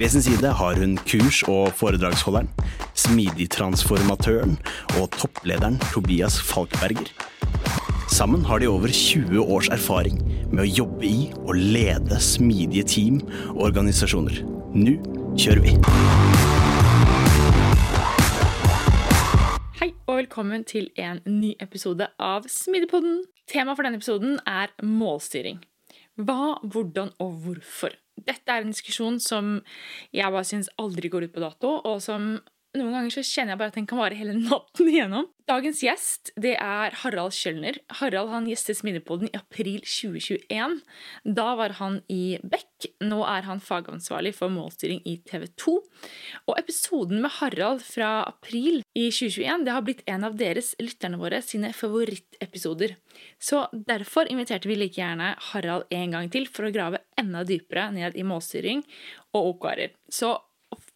Ved sin side har hun kurs- og foredragsholderen, smidigtransformatøren og topplederen Tobias Falkberger. Sammen har de over 20 års erfaring med å jobbe i og lede smidige team og organisasjoner. Nå kjører vi! Hei og velkommen til en ny episode av Smidigpodden. Temaet for denne episoden er målstyring. Hva, hvordan og hvorfor. Dette er en diskusjon som jeg bare syns aldri går ut på dato, og som noen ganger så kjenner jeg bare at den kan vare hele natten igjennom. Dagens gjest det er Harald Kjølner. Harald han gjestet Smidigpodden i april 2021. Da var han i Beck. Nå er han fagansvarlig for målstyring i TV 2. Og episoden med Harald fra april i 2021 det har blitt en av deres lytterne våre sine favorittepisoder. Så derfor inviterte vi like gjerne Harald en gang til for å grave enda dypere ned i målstyring og OKR-er. Så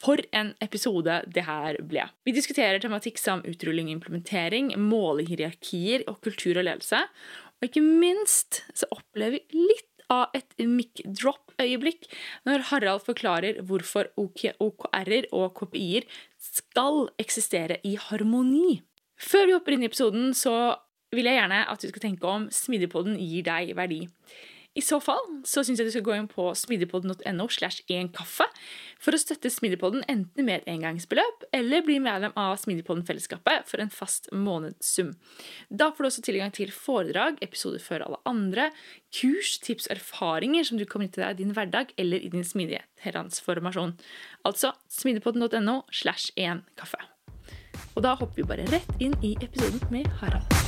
for en episode det her ble. Vi diskuterer tematikk som utrulling og implementering, målehierarkier og kultur og ledelse. Og ikke minst så opplever vi litt av et mic drop-øyeblikk når Harald forklarer hvorfor OKR-er og KPI-er skal eksistere i harmoni. Før vi hopper inn i episoden, så vil jeg gjerne at du skal tenke om smidigpoden gir deg verdi. I så fall så syns jeg du skal gå inn på smidigpodden.no slash kaffe for å støtte Smidigpodden enten med et engangsbeløp eller bli medlem av Smidigpodden-fellesskapet for en fast månedssum. Da får du også tilgang til foredrag, episoder før alle andre, kurs, tips og erfaringer som du kan nytte deg i din hverdag eller i din smidige transformasjon. Altså smidigpodden.no slash kaffe. Og da hopper vi bare rett inn i episoden med Harald.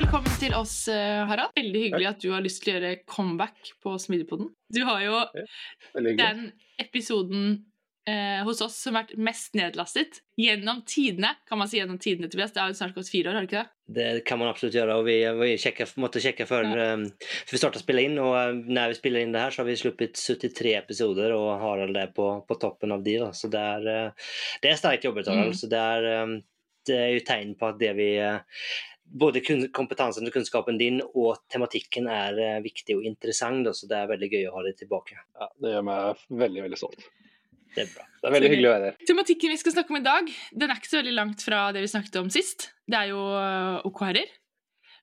Velkommen til oss, eh, Harald. Veldig hyggelig at du har lyst til å gjøre comeback på Smidigpodden. Du har jo den episoden eh, hos oss som har vært mest nedlastet gjennom tidene. Kan man si gjennom tidene, Tobias? Det har jo snart gått fire år, har det ikke det? Det kan man absolutt gjøre. og vi, vi checkar, måtte sjekke før, ja. för vi startar å spille inn. og Når vi spiller inn det her, så har vi sluppet 73 episoder og Harald er på, på toppen av de. Da. Så det er, eh, det er sterkt jobbet Harald. Mm. Så det er, det er jo tegn på at det vi både kompetansen og kunnskapen din og tematikken er eh, viktig og interessant, så det er veldig gøy å ha deg tilbake. Ja, Det gjør meg veldig veldig stolt. Det er bra. Det er veldig hyggelig å være her. Tematikken vi skal snakke om i dag, den er ikke så veldig langt fra det vi snakket om sist. Det er jo eh, OKR-er.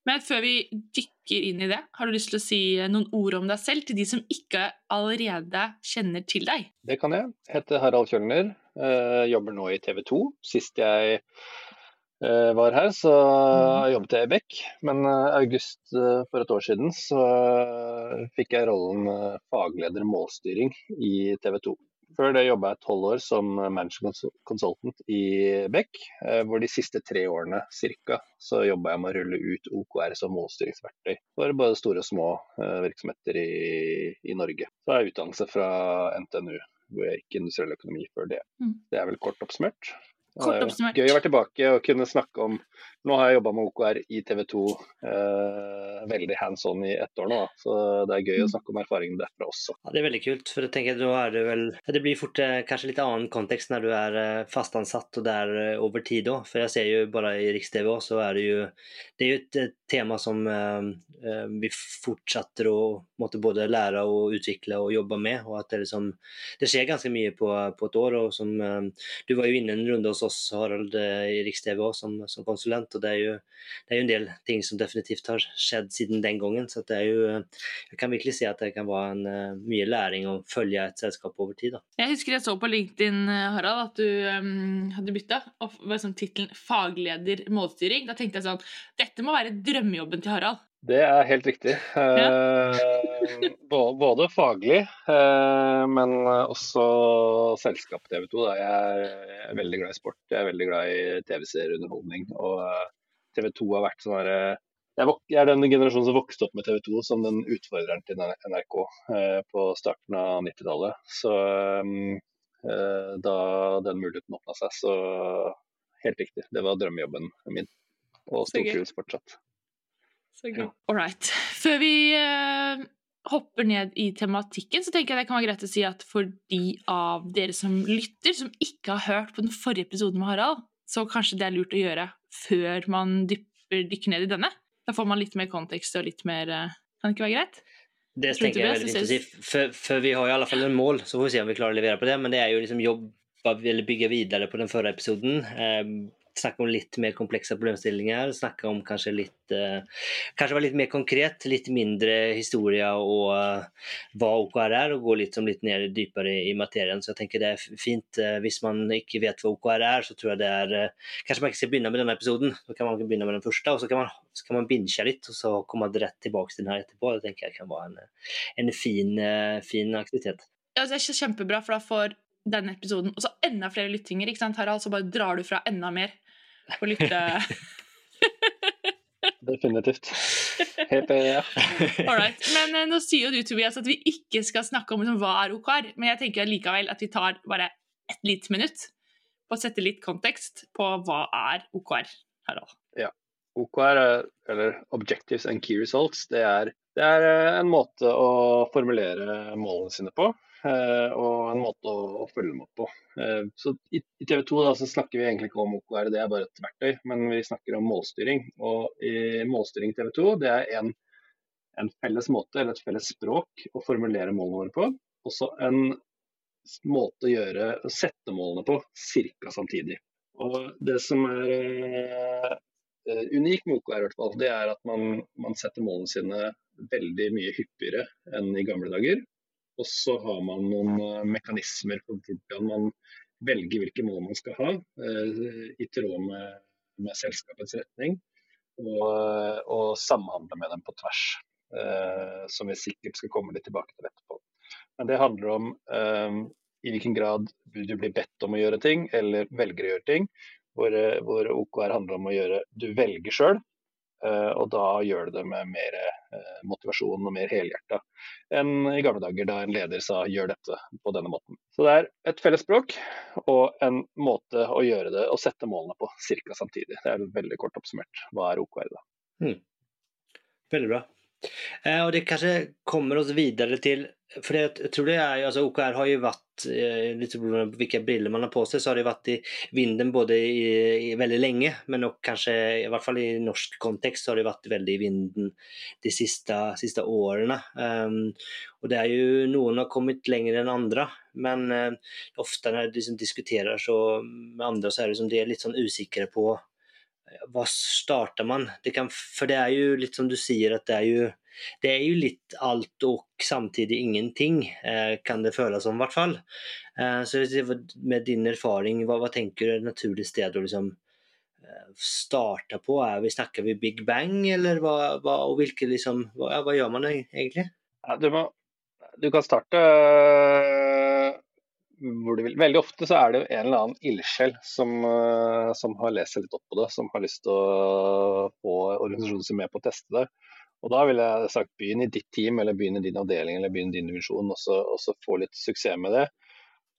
Men før vi dykker inn i det, har du lyst til å si noen ord om deg selv til de som ikke allerede kjenner til deg? Det kan jeg. Jeg heter Harald Kjølner. Eh, jobber nå i TV 2. Sist jeg Eh, var her, så mm. jobbet jeg i Beck. Men i uh, august uh, for et år siden så fikk jeg rollen fagleder målstyring i TV 2. Før det jobba jeg tolv år som management consultant i Beck, hvor de siste tre årene cirka, så jobba jeg med å rulle ut OKR som målstyringsverktøy for både store og små virksomheter i, i Norge. Så har jeg utdannelse fra NTNU, hvor jeg gikk industriell økonomi før det. Mm. Det er vel kort oppsummert. Kort oppsummert. Gøy å være tilbake og kunne snakke om Nå har jeg jobba med OKR i TV 2 eh, veldig hands on i ett år nå, så det er gøy å mm. snakke om erfaringene derfra også. Ja, Det er veldig kult, for jeg tenker da er det vel Det blir fort eh, kanskje litt annen kontekst når du er eh, fastansatt og det er over tid òg. For jeg ser jo bare i Riks-TV òg, så er det jo Det er jo et, tema som eh, eh, vi fortsetter å måtte både lære og utvikle og jobbe med. og at Det liksom det skjer ganske mye på, på et år. og som Du var jo inne en runde hos oss Harald, i Riks-TV som, som konsulent og det er jo det er jo en del ting som definitivt har skjedd siden den gangen. Så det er jo Jeg kan virkelig si at det kan være en mye læring å følge et selskap over tid. Da. Jeg husker jeg så på LinkedIn, Harald, at du um, hadde bytta og var sånn tittelen 'fagleder målstyring'. Da tenkte jeg sånn Dette må være drømmejobben til Harald. Det er helt riktig. Ja. Eh, både faglig, eh, men også selskap TV 2. Jeg er veldig glad i sport, jeg er veldig glad i TV-serieunderholdning. Og eh, TV 2 har vært sånn jeg er den generasjonen som vokste opp med TV 2 som den utfordreren til NRK på starten av 90-tallet. Så da den muligheten åpna seg, så helt riktig. Det var drømmejobben min. Og stortrives fortsatt. Så gøy. All right. Før vi uh, hopper ned i tematikken, så tenker jeg det kan være greit å si at for de av dere som lytter, som ikke har hørt på den forrige episoden med Harald, så kanskje det er lurt å gjøre før man dypper, dykker ned i denne. Da får man litt mer kontekst og litt mer uh, Kan det ikke være greit? Det tenker jeg er veldig fint å si. For, for, vi har i alle fall en mål, så får vi se om vi klarer å levere på det. Men det er jo liksom jobb, eller bygge videre på den forrige episoden. Um, snakke om litt mer komplekse problemstillinger. Snakke om kanskje litt uh, Kanskje være litt mer konkret, litt mindre historie og uh, hva OKR er, og gå litt, litt ned dypere i materien. Så jeg tenker det er fint. Uh, hvis man ikke vet hva OKR er, så tror jeg det er Kanskje man ikke skal begynne med denne episoden. så kan man begynne med den første, og så kan man, så kan man binge litt, og så komme rett tilbake til den her etterpå. Det tenker jeg kan være en, en fin, fin aktivitet. Ja, det er kjempebra, for da får denne episoden og så enda flere lyttinger. ikke sant, Harald? Så bare drar du fra enda mer og lytte. Definitivt. Helt enig. Ja. Alright. Men uh, nå sier jo du Tobias, at vi ikke skal snakke om liksom, hva er OKR, men jeg tenker likevel at vi tar bare et lite minutt på å sette litt kontekst på hva er OKR, Harald. Ja. OKR, eller Objectives and Key Results, det er, det er eh, en måte å formulere målene sine på. Eh, og en måte å, følge dem opp på. Eh, så I, TV 2 da, så snakker vi egentlig ikke om OKR, det er bare et verktøy, men vi snakker om målstyring. Og i målstyring TV 2 det er en, en felles måte, eller et felles språk, å formulere målene våre på. Også en måte å gjøre, å sette målene på ca. samtidig. Og Det som er unikt med OKR, hvert fall, det er at man, man setter målene sine veldig mye hyppigere enn i gamle dager. Og så har man noen uh, mekanismer for hvordan man velger hvilke mål man skal ha, uh, i tråd med, med selskapets retning. Og, uh, og, samhandle med dem på tvers, som vi sikkert skal komme litt tilbake til etterpå. Men det handler om i hvilken grad du blir bedt om å gjøre ting, eller velger å gjøre ting. Hvor, hvor OKR handler om å gjøre du velger sjøl, Eh, og da gjør du det med mer eh, motivasjon og mer helhjerta enn i gamle dager da en leder sa gjør dette på denne måten. Så det er et felles språk og en måte å gjøre det og sette målene på ca. samtidig. Det er veldig kort oppsummert. Hva er OKR da? Mm. Veldig bra. Eh, og det kanskje kommer oss videre til For jeg tror det er altså OKR har jo vært eh, litt på hvilke briller man har på seg, så har det vært i vinden både i, i veldig lenge, men nok kanskje i hvert fall i norsk kontekst så har det vært veldig i vinden de siste, siste årene. Um, og det er jo noen har kommet lenger enn andre, men uh, ofte når de liksom diskuterer så med andre, så er det liksom, de er litt sånn usikre på hva starter man? Det kan, for det er jo litt som du sier, at det er jo, det er jo litt alt og samtidig ingenting, eh, kan det føles som i hvert fall. Eh, så med din erfaring, hva, hva tenker du er et naturlig sted å liksom eh, starte på? Er vi, snakker vi big bang, eller hva, hva og hvilke liksom, hva, hva, gjør man egentlig? Ja, du, må, du kan starte hvor du vil. Veldig ofte så er det en eller annen ildsjel som, uh, som, har lest seg litt opp på det, som har lyst til å få organisasjonen sin med på å teste det. Og Da ville jeg sagt begynn i ditt team, eller begynn i din avdeling eller begynn i din divisjon, og så, og så få litt suksess med det.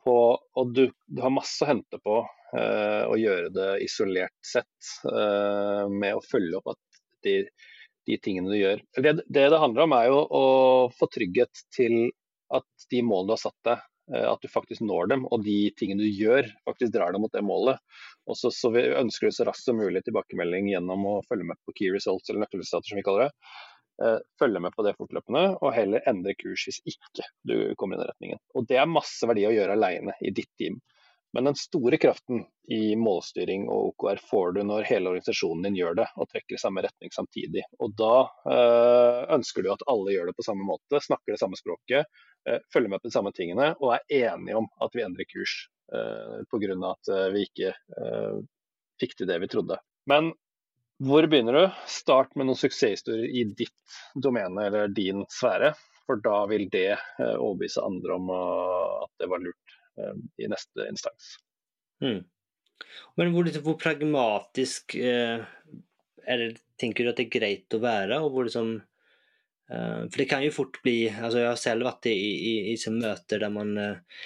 På, og du, du, har masse å hente på eh, å gjøre det isolert sett, eh, med å følge opp at de, de tingene du gjør. Det, det det handler om, er jo å få trygghet til at de målene du har satt deg, Eh, at du faktisk når dem, og de tingene du gjør, faktisk drar deg mot det målet. Og så, så vi ønsker så raskt som mulig tilbakemelding gjennom å følge med på key results, eller nøkkelstater som vi kaller det. Eh, følge med på det fortløpende, og heller endre kurs hvis ikke du kommer i den retningen. Og Det er masse verdi å gjøre alene i ditt team. Men den store kraften i målstyring og OKR får du når hele organisasjonen din gjør det og trekker i samme retning samtidig. Og Da øh, ønsker du at alle gjør det på samme måte, snakker det samme språket, øh, følger med på de samme tingene og er enige om at vi endrer kurs øh, pga. at vi ikke fikk til det vi trodde. Men hvor begynner du? Start med noen suksesshistorier i ditt domene eller din sfære. For da vil det overbevise andre om at det var lurt Eh, i neste instans. Mm. Men hvor, liksom, hvor pragmatisk eh, det, tenker du at det er greit å være? og hvor liksom eh, For det kan jo fort bli altså Jeg har selv vært i, i, i, i møter der man eh,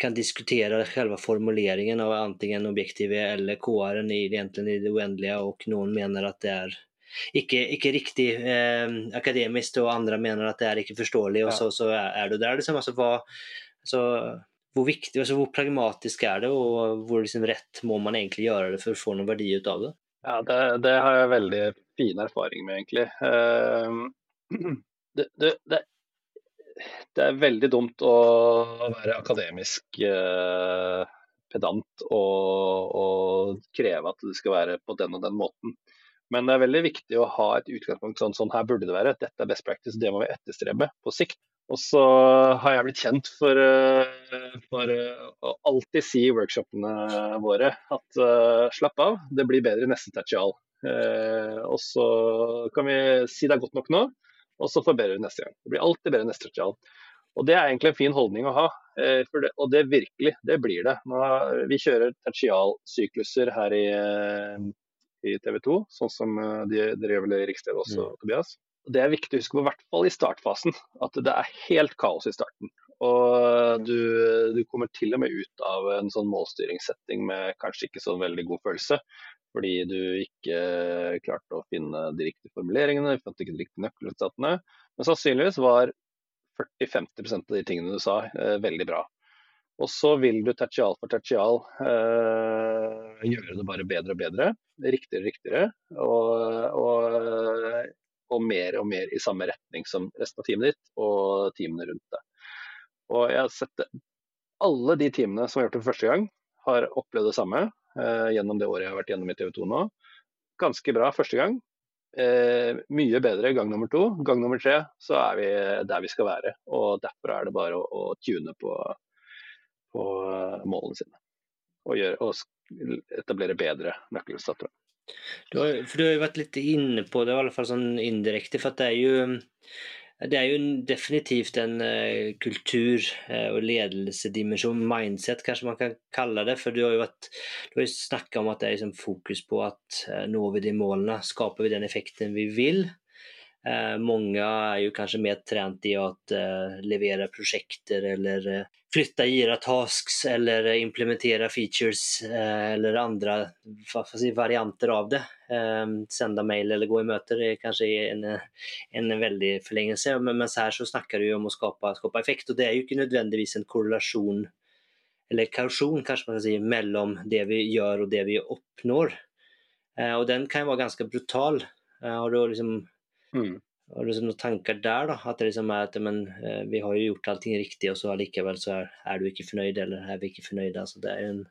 kan diskutere selve formuleringen av enten objektivet eller KR-en i, i det uendelige, og noen mener at det er ikke, ikke riktig eh, akademisk, og andre mener at det er ikke forståelig, og ja. så, så, er du der. Liksom, altså, hva, altså, hvor viktig, altså hvor pragmatisk er det, og hvor liksom rett må man egentlig gjøre det for å få noen verdi ut av det? Ja, det, det har jeg veldig fin erfaring med, egentlig. Uh, det, det, det, er veldig dumt å være akademisk uh, pedant og, og, kreve at det skal være på den og den måten. Men det er veldig viktig å ha et utgangspunkt sånn, sånn her burde det være. Dette er best practice, det må vi etterstrebe på sikt. Og så har jeg blitt kjent for, eh, for eh, å alltid si i workshopene våre at uh, slapp av, det blir bedre neste tertial. Uh, og så kan vi si det er godt nok nå, og så forbedrer vi neste gang. Det blir alltid bedre neste tertial. Og Det er egentlig en fin holdning å ha. Uh, det, og det virkelig, det blir det. Nå, vi kjører tertialsykluser her i, i TV 2, sånn som de, dere gjør vel i Rikstedet også, mm. Tobias. Det er viktig å huske på, i hvert fall i startfasen, at det er helt kaos i starten. Og du, du, kommer til og med ut av en sånn målstyringssetting med kanskje ikke så veldig god følelse. Fordi du ikke klarte å finne de riktige formuleringene, fant ikke de riktige nøkkelresultatene. Men sannsynligvis var 40-50% av de tingene du sa, eh, veldig bra. Og så vil du tertial for tertial eh, gjøre det bare bedre og bedre. Riktigere og riktigere. Og, og og mer og mer i samme retning som resten av teamet ditt og teamene rundt det. Og jeg har sett det. Alle de teamene som har gjort det for første gang, har opplevd det samme eh, gjennom det året jeg har vært gjennom i TV 2 nå. Ganske bra første gang. Eh, mye bedre gang nummer to. Gang nummer tre så er vi der vi skal være. Og derfor er det bare å, å tune på, på målene sine. Og, gjøre, og etablere bedre nøkkelstater. Du har, for du har jo vært litt inne på det, i alle fall sånn indirekte. For det er jo det er jo definitivt en uh, kultur- uh, og ledelsedimensjon, mindset kanskje man kan kalle det. For du har jo, vært, jo snakka om at det er liksom fokus på at uh, når vi de målene, skaper vi den effekten vi vil. Eh, många är ju kanske mer trent i att eh, leverera projekter eller eh, flytta gira tasks eller implementera features eller andra si, varianter av det. Eh, sända mail eller gå i möten er kanske en, en väldig förlängelse. Men, men så här så snackar du om att skapa, skapa effekt och det är ju inte nödvändigtvis en korrelation eller kausjon kanske man kan säga, mellan det vi gör och det vi uppnår. Och den kan jo vara ganska brutal. Har du liksom Mm. Har du noen tanker der, da? At det liksom er at men, eh, vi har jo gjort allting riktig, og så allikevel så er, er, du ikke fornøyd, eller er vi ikke fornøyde? Altså, det er jo en,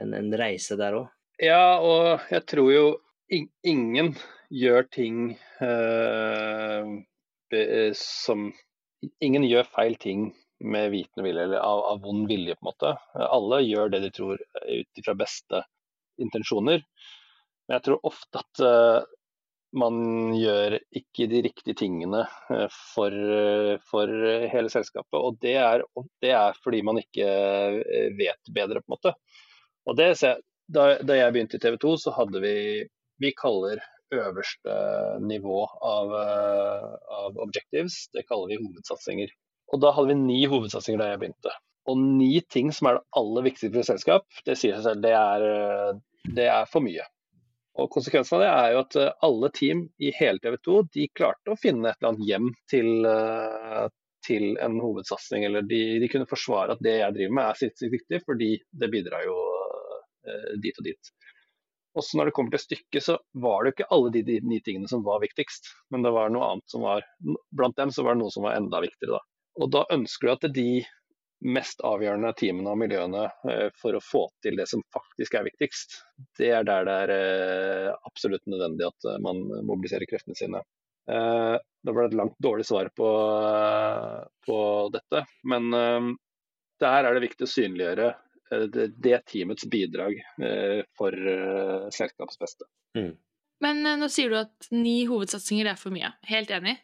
en, en reise der òg. Ja, og jeg tror jo ingen gjør ting eh, som Ingen gjør feil ting med vitende vilje eller av, av, vond vilje, på en måte. Alle gjør det de tror ut ifra beste intensjoner. Men jeg tror ofte at uh, man gjør ikke de riktige tingene eh, for, eh, for hele selskapet. Og det er, det er, fordi man ikke eh, vet bedre, på en måte. Og det, da, da jeg begynte i TV 2, så hadde vi Vi kaller øverste nivå av, av objectives, det kaller vi hovedsatsinger. Og da hadde vi ni hovedsatsinger da jeg begynte. Og ni ting som er det aller viktigste for et selskap, det sier seg selv, det er, det er for mye. Og Konsekvensen av det er jo at eh, alle team i hele TV 2 de klarte å finne et eller annet hjem til, eh, til en hovedsatsing. Eller de, de, kunne forsvare at det jeg driver med er sinnssykt viktig, fordi det bidrar jo eh, dit og dit. Også når det kommer til stykket, så var det ikke alle de, de ni tingene som var viktigst. Men det var noe annet som var Blant dem så var det noe som var enda viktigere, da. Og da ønsker du at de mest avgjørende teamene og miljøene eh, for å få til det som faktisk er viktigst, det er der det er eh, absolutt nødvendig at eh, man mobiliserer kreftene sine. Det ble et langt dårlig svar på, på dette, men der er det viktig å synliggjøre det, det teamets bidrag for selskapets beste. Mm. Men nå sier du at ni hovedsatsinger er for mye. Helt enig.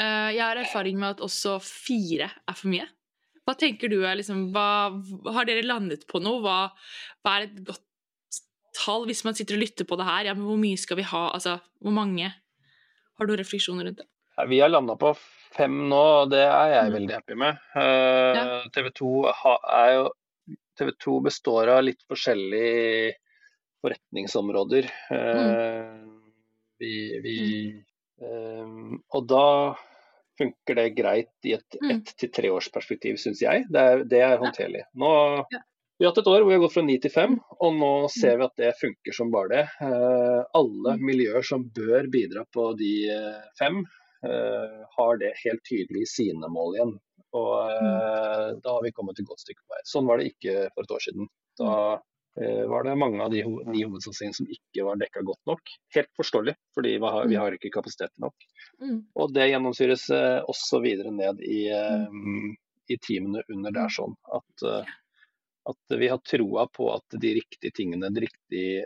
Jeg har erfaring med at også fire er for mye. Hva tenker du er liksom hva, Har dere landet på noe? Hva, hva, er et godt tall hvis man sitter og lytter på det her? Ja, men hvor mye skal vi ha? Altså, hvor mange? Har du refleksjoner rundt det? Ja, vi har landa på fem nå, og det er jeg mm. veldig happy med. Uh, ja. TV 2 er jo TV 2 består av litt forskjellige forretningsområder. Uh, mm. Vi, vi mm. um, Og da funker det greit i et mm. ett til treårsperspektiv, syns jeg. Det er, det er håndterlig. Nå, vi har hatt et år hvor vi har gått fra ni til fem, og nå mm. ser vi at det funker som bare det. Uh, alle mm. miljøer som bør bidra på de uh, fem, uh, har det helt tydelig i sine mål igjen. Og da har vi kommet et godt stykke på vei. Sånn var det ikke for et år siden. Da Eh, var det mange av de de hovedsatsingene som ikke var dekka godt nok. Helt forståelig, fordi vi har, vi mm. har ikke kapasitet nok. Mm. Og det gjennomsyres eh, også videre ned i, um, i teamene under der sånn at, at, vi har troa på at de riktige tingene, de riktige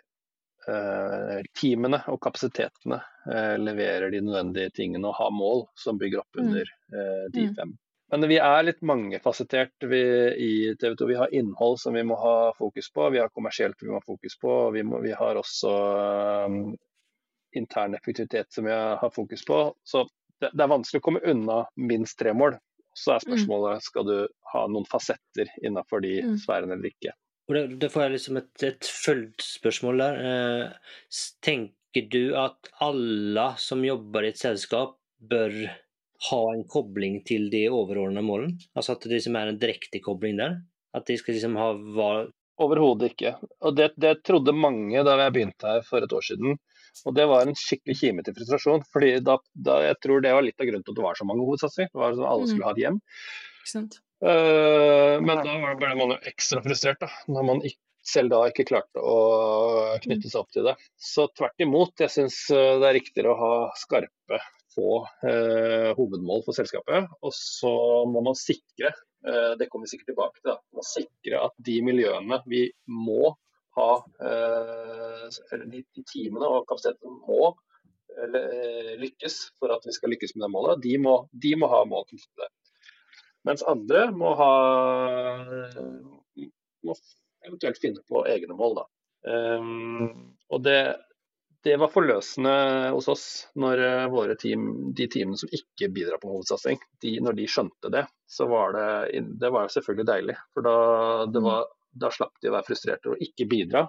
eh, teamene og kapasitetene eh, leverer de nødvendige tingene og har mål som bygger opp under eh, de fem. Men vi er litt mangefasettert i TV 2. Vi har innhold som vi må ha fokus på, vi har kommersielt vi må ha fokus på. Vi, må, vi har også um, intern effektivitet som vi har fokus på. Så det, det, er vanskelig å komme unna minst tre mål. Så er spørsmålet skal du ha noen fasetter innenfor de mm. sfærene eller ikke. Da får jeg liksom et, et følgespørsmål der. Eh, tenker du at alle som jobber i et selskap bør ha en kobling til de overordnede målene? Altså at det liksom er en direkte kobling der? At de skal liksom ha hva Overhodet ikke. Og det, det, trodde mange da jeg begynte her for et år siden. Og det var en skikkelig kime til frustrasjon. fordi da, da, jeg tror det var litt av grunnen til at det var så mange hovedsatsinger. Det var sånn Alle mm. skulle ha et hjem. Uh, men da ble man jo ekstra frustrert, da, når man ikke, selv da ikke klarte å knytte seg opp til det. Så tvert imot, jeg syns eh, det er riktigere å ha skarpe få eh, hovedmål for selskapet. Og så må man sikre, eh, det kommer vi sikkert tilbake til, man sikre at de miljøene vi må ha, eh, de, de teamene og kapasiteten må eh, lykkes for at vi skal lykkes med det målet, de må, de må ha mål til det. Mens andre må ha må eventuelt finne på egne mål. Da. Um, og det, det var forløsende hos oss når eh, våre team, de teamene som ikke bidrar på hovedsatsing, de, når de skjønte det, så var det, det var selvfølgelig deilig. For da, mm. var, da slapp de å være frustrerte og ikke bidra.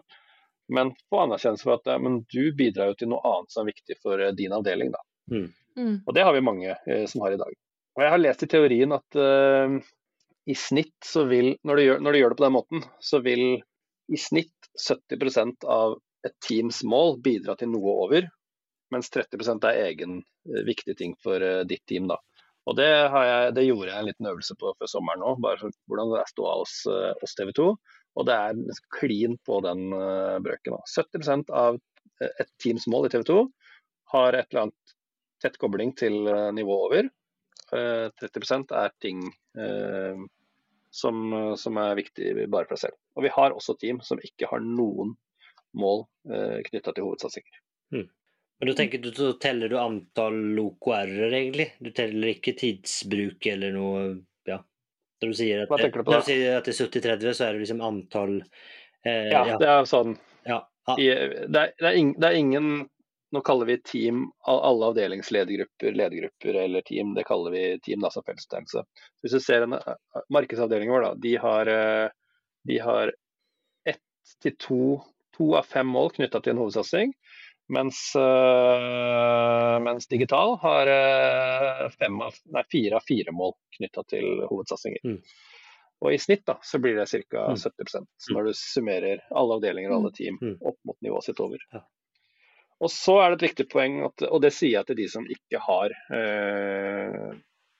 Men få anerkjennelse for at men du bidrar jo til noe annet som er viktig for eh, din avdeling. Da. Mm. Mm. Og det har vi mange eh, som har i dag. Og Jeg har lest i teorien at eh, i snitt så vil, når du, gjør, når du gjør det på den måten, så vil i snitt 70% av et teams mål bidra til noe over, mens 30% er egen eh, viktig ting for uh, ditt team. da. Og det, jeg, det, gjorde jeg en liten øvelse på før sommeren nå, bare for hvordan det sto av oss, oss TV 2. Og det er klin på den brøken. Da. 70% av et teams mål i TV 2 har et eller annet tett kobling til nivå over. 30% er ting som, som, er viktig bare for deg selv. Og vi har også team som ikke har noen mål eh, knytta til hovedsatsinger. Mm. Men da tenker du, så teller du antall OKR-er, egentlig? Du teller ikke tidsbruk eller noe ja. Når du sier at, Hva tenker du på da? Når du sier at det er 70-30, så er det liksom antall eh, ja, ja, det er sånn. Ja. I, det, er, det, er ingen, det, er, ingen, Nå kaller vi team alle avdelingsledergrupper, ledergrupper eller team. Det kaller vi team, da, som fellesbetegnelse. Hvis du ser en eh, markedsavdeling vår, da, de har, eh, de har ett til to to av fem mål knytta til en hovedsatsing. Mens, øh, mens, digital har øh, av, nei, fire av fire mål knytta til hovedsatsinger. Mm. Og i snitt da, så blir det ca. Mm. 70 så mm. når du summerer alle avdelinger og alle mm. team mm. opp mot nivået sitt over. Ja. Og så er det et viktig poeng, at, og det sier jeg til de som ikke har øh,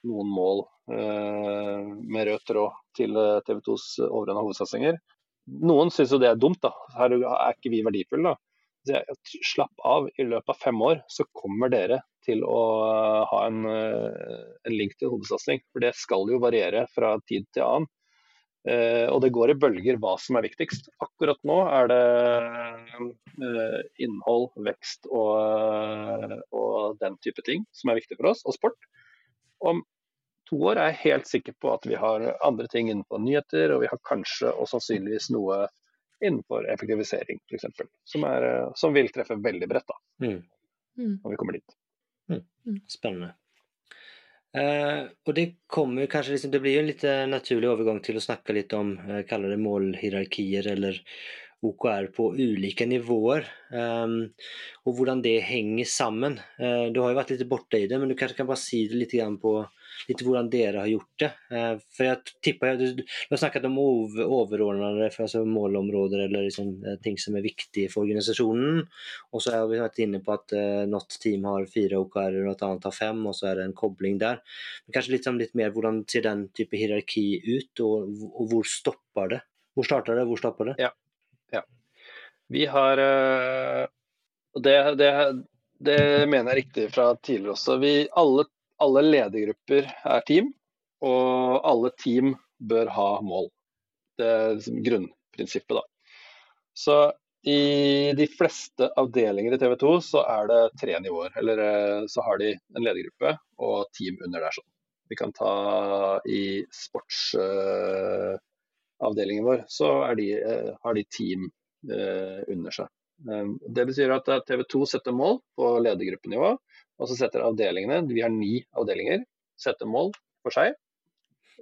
noen mål eh, med rød tråd til TV 2s overordna hovedsatsinger. Noen syns jo det er dumt, da. Her er ikke vi verdifulle. da. Slapp av, i løpet av fem år så kommer dere til å ha en, en link til hovedsatsing. For det skal jo variere fra tid til annen. Eh, og det går i bølger hva som er viktigst. Akkurat nå er det eh, innhold, vekst og, eh, og, den type ting som er viktig for oss, og sport. Om to år er jeg helt sikker på at vi har andre ting innenfor nyheter, og vi har kanskje og sannsynligvis noe innenfor effektivisering f.eks. Som, som vil treffe veldig bredt da, mm. mm. når vi kommer dit. Mm. mm. Spennende. Eh, og det kommer kanskje liksom, det blir jo en litt naturlig overgang til å snakke litt om, eh, kalla det målhierarkier eller OKR på ulike nivåer. Um, og hvordan det henger sammen. Uh, du har jo vært litt borte i det, men du kanskje kan bare si det litt på litt hvordan dere har gjort det. Uh, for jeg tipper, du, har snakket om overordnede altså målområder eller liksom, uh, ting som er viktige for organisasjonen. Og så har vi vært inne på at eh, något team har fire OKR, og et annet har fem, og så er det en kobling der. Men kanskje litt, sånn, litt mer hvordan ser den type hierarki ut, og, og hvor stopper det? Hvor starter det, hvor stopper det? Ja. Vi har eh, det, det, det, mener jeg riktig fra tidligere også. Vi, alle, alle ledergrupper er team, og alle team bør ha mål. Det er liksom grunnprinsippet, da. Så i de fleste avdelinger i TV 2 så er det tre nivåer. Eller eh, så har de en ledergruppe og team under der. sånn. Vi kan ta i sportsavdelingen uh, vår, så de, uh, har de team Eh, under seg. Eh, det betyr at TV 2 setter mål på ledergruppenivå, og så setter avdelingene, vi har ni avdelinger, setter mål for seg.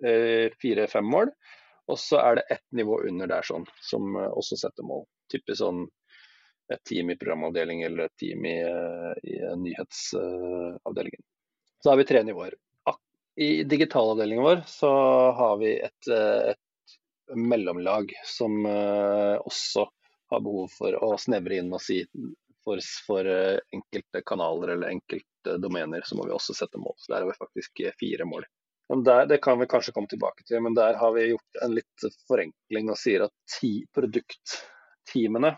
Eh, fire-fem mål. Og så er det ett nivå under der sånn, som også setter mål. Typisk sånn et team i programavdeling eller et team i, i nyhetsavdelingen. Så har vi tre nivåer. I digitalavdelingen vår så har vi et, et mellomlag som også har behov for å snevre inn og si for, for eh, enkelte kanaler eller enkelte domener, så må vi også sette mål. Så der har vi faktisk eh, fire mål. Der, det kan vi kanskje komme tilbake til, men der har vi gjort en litt forenkling og sier at ti, produktteamene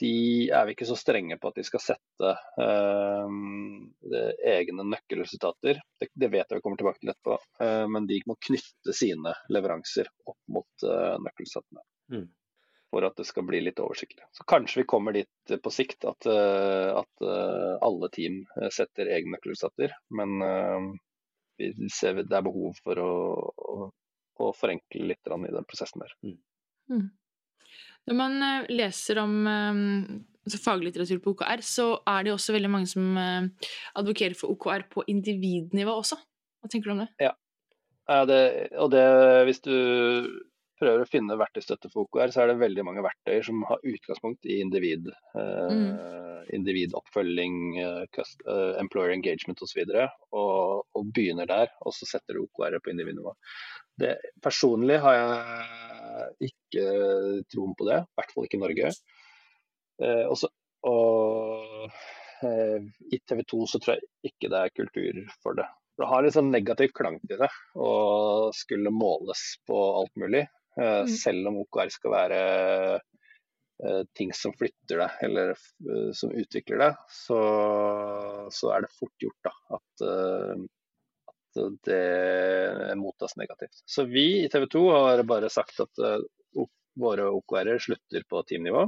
de er vi ikke så strenge på at de skal sette eh, egne nøkkelresultater. Det, det, vet jeg vi kommer tilbake til etterpå, eh, men de må knytte sine leveranser opp mot eh, nøkkelresultatene. Mm for at det skal bli litt oversiktlig. Så Kanskje vi kommer dit på sikt at, eh, at eh, alle team eh, setter egne nøkkelutsatter. Men vi ser det er behov for å, å, å forenkle litt i den prosessen der. Mm. mm. Når man leser om altså faglitteratur på OKR, så er det også veldig mange som advokerer for OKR på individnivå også. Hva tenker du om det? Ja, det, og det hvis du prøver å finne verktøystøtte for OKR, så er det veldig mange verktøyer som har utgangspunkt i individ. Eh, mm. Individoppfølging, uh, uh, employer engagement osv. Og, og, og begynner der, og så setter du OKR på individnivå. Det, personlig har jeg ikke troen på det, i hvert fall ikke i Norge. Også, og i TV 2 så tror jeg ikke det er kultur for det. Det har litt sånn negativ klang til det å skulle måles på alt mulig. Eh, mm. Selv om OKR skal være eh, ting som flytter deg, eller eh, som utvikler deg, så, så er det fort gjort da, at, at, det mottas negativt. Så vi i TV 2 har bare sagt at våre OKR-er slutter på teamnivå.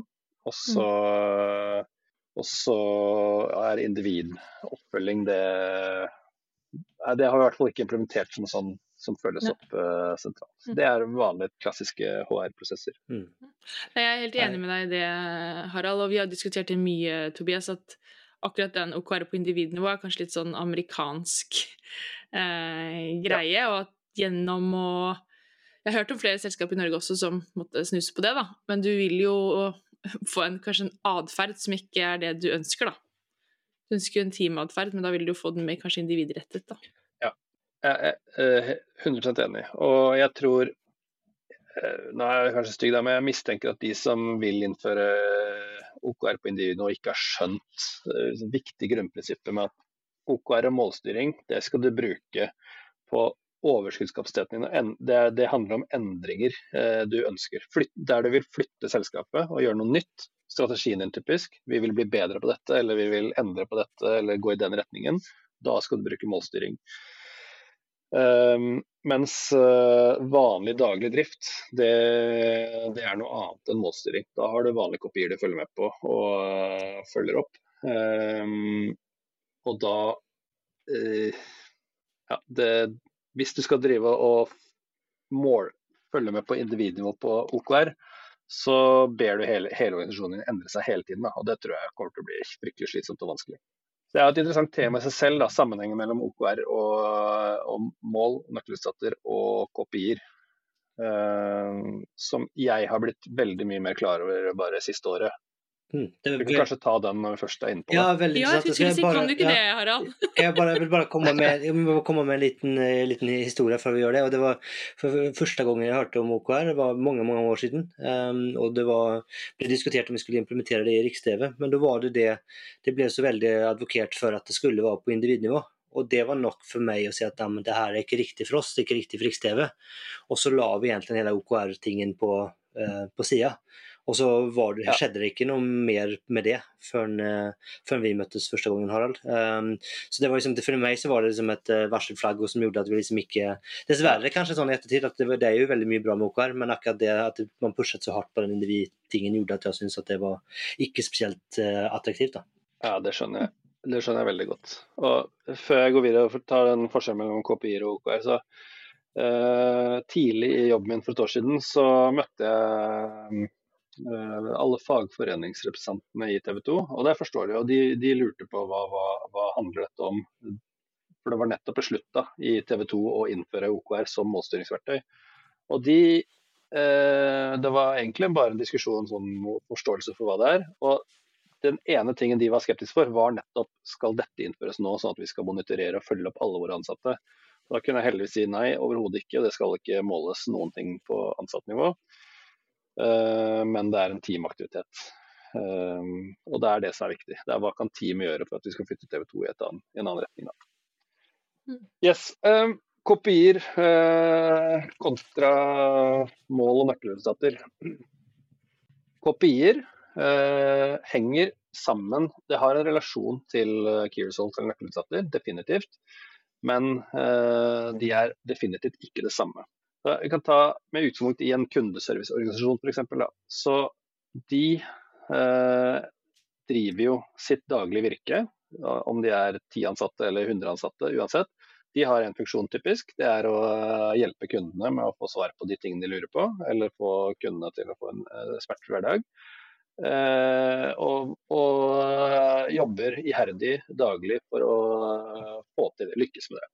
Og så, mm. og så er individoppfølging det Det har vi i hvert fall ikke implementert som sånn som følges ja. opp uh, sentralt. Mm. Det er vanlige, klassiske HR-prosesser. Mm. Jeg er helt enig med deg i det, Harald, og vi har diskutert det mye, Tobias, at akkurat den OKR på individnivå er kanskje litt sånn amerikansk eh, greie, ja. og at gjennom å Jeg har hørt om flere selskaper i Norge også som måtte snuse på det, da, men du vil jo få en, kanskje en atferd som ikke er det du ønsker, da. Du ønsker jo en teamatferd, men da vil du få den mer kanskje individrettet, da. Jeg er 100 eh, enig. Og jeg tror eh, Nå er jeg kanskje stygg, men jeg mistenker at de som vil innføre OKR på individ og ikke har skjønt eh, viktige grunnprinsippet med at OKR og målstyring det skal du bruke på overskuddskapasiteten din. Det, handler om endringer eh, du ønsker. Der du vil flytte selskapet og gjøre noe nytt. Strategien din typisk. Vi vil bli bedre på dette, eller vi vil endre på dette, eller gå i den retningen. Da skal du bruke målstyring. Um, mens uh, vanlig daglig drift, det, det, er noe annet enn målstyring. Da har du vanlige kopier du følger med på og uh, følger opp. Um, og da uh, ja, det, hvis du skal drive og mål, følge med på individnivå på OKR, så ber du hele, hele organisasjonen din endre seg hele tiden. Da. Og det tror jeg kommer til å bli fryktelig slitsomt og vanskelig. Så Det er et interessant tema i seg selv, da, sammenhengen mellom OKR og, og mål, nøkkelstater og KPI-er. Uh, som jeg har blitt veldig mye mer klar over bare siste året. Mm, vi kan kanskje ta den når vi først er inne på det. Ja, veldig ja, bare, kan du ikke ja, det, Harald. jeg, bare, jeg vil bare komme med, komme med en liten, eh, liten, historie før vi gjør det. og det var for Første gangen jeg hørte om OKR, det var mange mange år siden. Um, og Det var, ble diskutert om vi skulle implementere det i Riks-TV. Men da var det det Det ble så veldig advokert for at det skulle være på individnivå. Og det var nok for meg å si at ja, det her er ikke riktig for oss, det er ikke riktig for Riks-TV. Og så la vi egentlig hele OKR-tingen på, uh, på sida. Og så det, ja. skjedde det ikke noe mer med det før, uh, før vi møttes første gangen, Harald. Um, så det var liksom, For meg så var det liksom et uh, varselflagg som gjorde at vi liksom ikke Dessverre kanskje sånn i ettertid at det, det, er jo veldig mye bra med OKR, men akkurat det at man pushet så hardt på den individtingen, gjorde at jeg syntes at det var ikke spesielt uh, attraktivt. da. Ja, det skjønner jeg. Det skjønner jeg veldig godt. Og Før jeg går videre og tar den forskjellen mellom KPI og OKR, så uh, tidlig i jobben min for et år siden så møtte jeg Eh, alle fagforeningsrepresentantene i TV 2. Og det forstår de, og de, de lurte på hva, hva, hva handler dette om. For det var nettopp beslutta i TV 2 å innføre OKR som målstyringsverktøy. Og de eh, Det var egentlig bare en diskusjon sånn forståelse for hva det er. Og den ene tingen de var skeptiske for, var nettopp skal dette innføres nå, sånn at vi skal monitorere og følge opp alle våre ansatte. Da kunne jeg heldigvis si nei, overhodet ikke. Det skal ikke måles noen ting på ansattnivå. Eh, men det er en teamaktivitet. Eh, og det er det som er viktig. Det er Hva kan teamet gjøre for at vi skal flytte TV 2 i, annen, en annen retning? Da. Mm. Yes. Eh, kopier kontra mål og nøkkelresultater. Kopier henger sammen. Det har en relasjon til key results eller nøkkelresultater, definitivt. Men de er definitivt ikke det samme. Vi kan ta med utgangspunkt i en kundeserviceorganisasjon f.eks. Så de eh, driver jo sitt daglige virke, om de er ti ansatte eller 100 ansatte uansett. De har en funksjon typisk, det er å eh, hjelpe kundene med å få svar på de tingene de lurer på, eller få kundene til å få en eh, smertefri hverdag. Eh, og, og, eh, jobber iherdig daglig for å få til det, lykkes med det.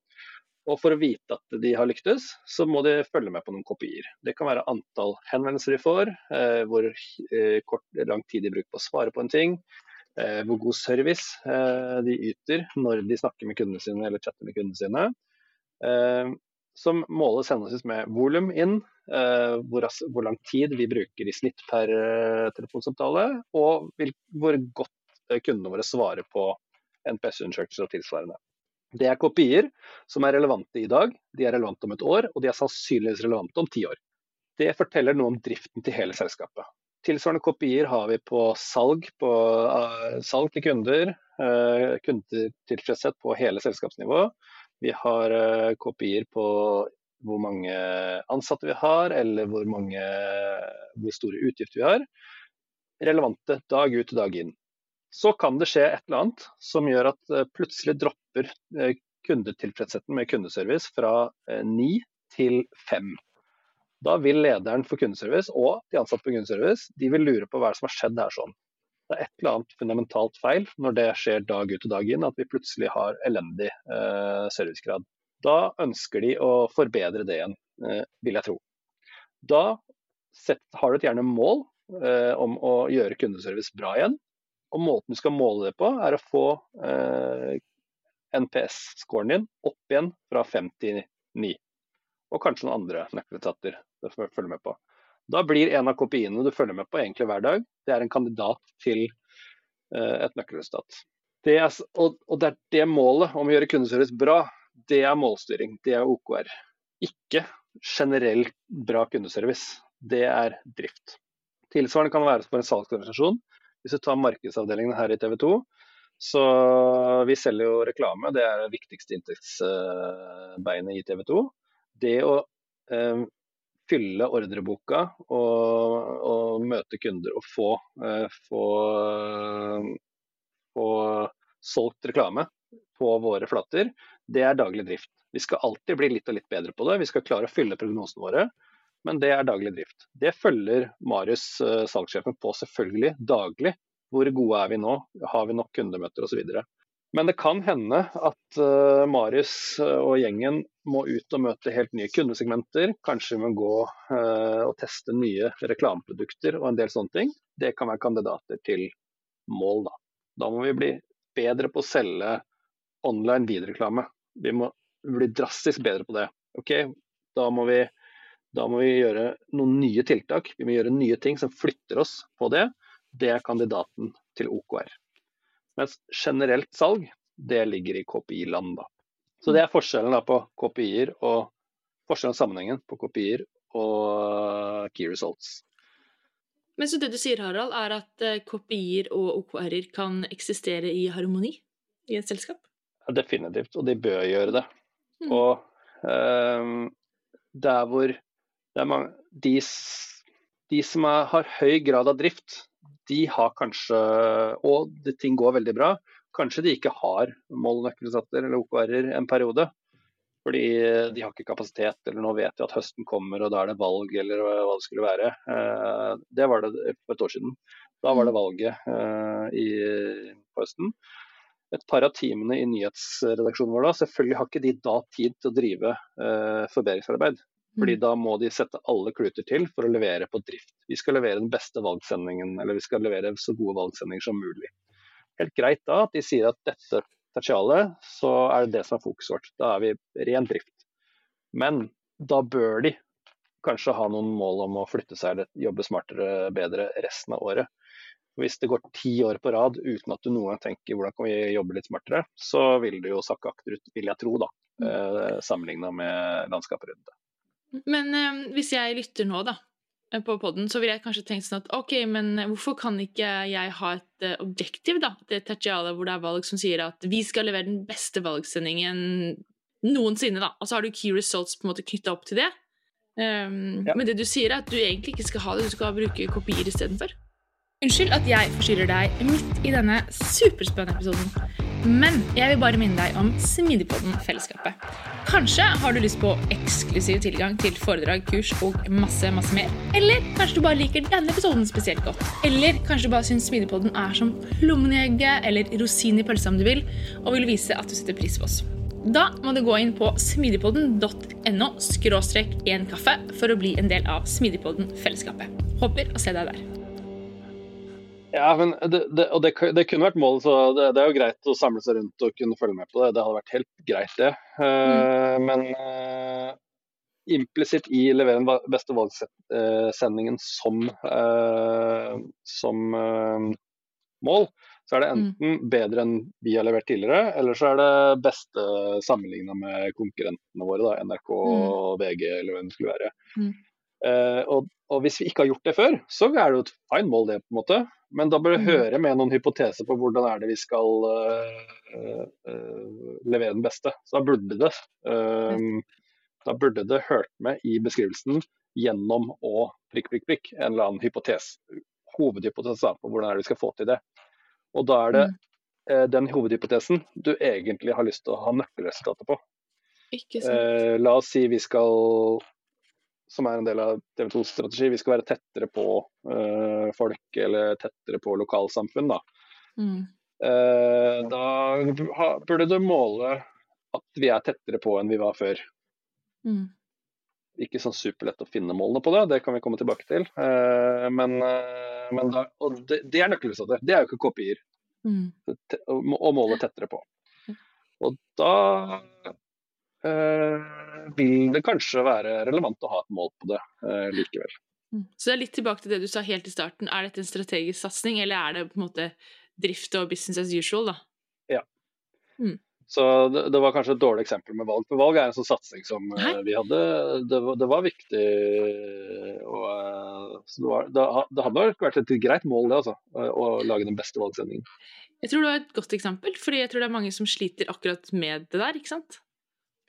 Og for å vite at de har lyktes, så må de følge med på noen kopier. Det kan være antall henvendelser de får, eh, hvor eh, kort, lang tid de bruker på å svare på en ting, eh, hvor god service de yter når de snakker med kundene sine eller chatter med kundene sine. Som måles henholdsvis med volum inn, hvor, hvor, lang tid vi bruker i snitt per telefonsamtale, og hvor godt kundene våre svarer på NPS-undersøkelser og tilsvarende. Det er kopier som er relevante i dag, de er relevante om et år, og de er sannsynligvis relevante om ti år. Det forteller noe om driften til hele selskapet. Tilsvarende kopier har vi på salg, på, uh, salg til kunder, uh, kundetilfredshet på hele selskapsnivå. Vi har uh, kopier på hvor mange ansatte vi har, eller hvor, mange, hvor store utgifter vi har. Relevante dag ut og dag inn. Så kan det skje et eller annet som gjør at eh, plutselig dropper eh, kundetilfredsheten med kundeservice fra eh, ni til fem. Da vil lederen for kundeservice og de ansatte på kundeservice de vil lure på hva som har skjedd her. sånn. Det er et eller annet fundamentalt feil når det skjer dag ut og dag inn, at vi plutselig har elendig eh, servicegrad. Da ønsker de å forbedre det igjen, eh, vil jeg tro. Da set, har du et gjerne mål eh, om å gjøre kundeservice bra igjen. Og måten du skal måle det på, er å få eh, NPS-scoren din opp igjen fra 59. Og kanskje noen andre nøkkeletater du følger med på. Da blir en av kopiene du følger med på egentlig hver dag, det er en kandidat til eh, et nøkkelresultat. Det er, og, og, det er det målet om å gjøre kundeservice bra, Det er målstyring. Det er OKR. Ikke generelt bra kundeservice. Det er drift. Tilsvarende kan det være for en salgsorganisasjon. Hvis du tar markedsavdelingen her i TV 2, så vi selger jo reklame. Det er det viktigste inntektsbeinet i TV 2. Det å eh, fylle ordreboka og, og, møte kunder og få, eh, få, få solgt reklame på våre flater, det er daglig drift. Vi skal alltid bli litt og litt bedre på det. Vi skal klare å fylle prognosene våre, men det er daglig drift. Det følger Marius, uh, salgssjefen, på selvfølgelig daglig. Hvor gode er vi nå? Har vi nok kundemøter osv. Men det kan hende at uh, Marius eh, og gjengen må ut og møte helt nye kundesegmenter. Kanskje vi må gå uh, og teste nye reklameprodukter og en del sånne ting. Det kan være kandidater til mål, da. Da må vi bli bedre på å selge online videreklame. Vi må bli drastisk bedre på det. Ok, Da må vi, da må vi gjøre noen nye tiltak. Vi må gjøre nye ting som flytter oss på det. Det er kandidaten til OKR. Mens generelt salg, det ligger i KPI-land. da. Så det er forskjellen da på KPI-er og forskjellen sammenhengen på KPI-er og key results. Men så det du sier, Harald, er at eh, KPI-er og OKR-er kan eksistere i harmoni i et selskap? Ja, definitivt, og de bør gjøre det. Mm. Og um, der hvor mange, de, de som er, har høy grad av drift, de har kanskje, og det, ting går veldig bra, kanskje de ikke har målnøkkelsatser eller OKR-er en periode. Fordi de har ikke kapasitet, eller nå vet de at høsten kommer og da er det valg, eller hva det skulle være. Eh, det var det for et år siden. Da var det mm. valget eh, i, på høsten. Et par av timene i nyhetsredaksjonen vår da, selvfølgelig har ikke de da tid til å drive eh, forbedringsarbeid. Fordi mm. da må de sette alle kluter til for å levere på drift. Vi skal levere den beste valgsendingen, eller vi skal levere så gode valgsendinger som mulig. Helt greit da at de sier at dette tertialet, så er det det som er fokuset vårt. Da er vi ren drift. Men da bør de kanskje ha noen mål om å flytte seg eller jobbe smartere, bedre resten av året. Hvis det går ti år på rad uten at du noen gang tenker hvordan kan vi jobbe litt smartere, så vil du jo sakke akterut, vil jeg tro, da, mm. eh, sammenligna med landskapet rundt det. Men eh, hvis jeg lytter nå, da, eh, på poden, så vil jeg kanskje tenke sånn at ok, men hvorfor kan ikke jeg ha et uh, objektiv, da, det tertialet hvor det er valg som sier at vi skal levere den beste valgsendingen noensinne, da, og så har du key results på en måte knytta opp til det. Um, ja. Men det du sier, er at du egentlig ikke skal ha det, du skal bruke kopier istedenfor. Unnskyld at jeg forstyrrer deg midt i denne superspennende episoden. Men jeg vil bare minne deg om Smidigpodden-fellesskapet. Kanskje har du lyst på eksklusiv tilgang til foredrag, kurs og masse masse mer. Eller kanskje du bare liker denne episoden spesielt godt. Eller kanskje du bare syns Smidigpodden er som plommen eller rosin i pølsa om du vil, og vil vise at du setter pris på oss. Da må du gå inn på smidigpodden.no skråstrek en kaffe for å bli en del av Smidigpodden-fellesskapet. Håper å se deg der. Ja, men det, det, og det, det, kunne vært målet, så det, er jo greit å samle seg rundt og kunne følge med på det. Det hadde vært helt greit, det. Uh, Men uh, implisitt i levere den beste valgsendingen som, uh, som mål, så er det mm. enten bedre enn vi har levert tidligere, eller så er det beste sammenligna med konkurrentene våre, da, NRK mm. og VG eller hvem det skulle være. Mm. Uh, og, og, hvis vi ikke har gjort det før, så er det jo et fine mål, det. på en måte. Men da bør du mm. høre med noen hypoteser på hvordan er det vi skal uh, uh, levere den beste. Så da burde det da burde det hørt med i beskrivelsen gjennom å prikk, prikk, prikk, en eller annen hypotes, Hovedhypotese på hvordan er det vi skal få til det. Og da er det mm. den hovedhypotesen du egentlig har lyst til å ha nøkkelresultatet på. la oss si vi skal som er en del av TV 2s strategi. Vi skal være tettere på uh, folk eller tettere på lokalsamfunn. Da, mm. uh, da burde du måle at vi er tettere på enn vi var før. Mm. Ikke sånn superlett å finne målene på det, det kan vi komme tilbake til. Uh, men, men da, og det, det er nøkkelresultater. Det er jo ikke kopier. Mm. Å måle tettere på. Og da vil det kanskje være relevant å ha et mål på det eh, likevel. Mm. Så det er litt tilbake til det du sa helt i starten. Er dette en strategisk satsing, eller er det på en måte drift og business as usual, da? Ja. Mm. Så det, det, var kanskje et dårlig eksempel med valg. For valg er en sånn satsing som Hæ? vi hadde. Det, det var viktig. Og, det, var, det, hadde vært et greit mål, det, altså. Å lage den beste valgsendingen. Jeg tror det var et godt eksempel, fordi jeg tror det er mange som sliter akkurat med det der. ikke sant?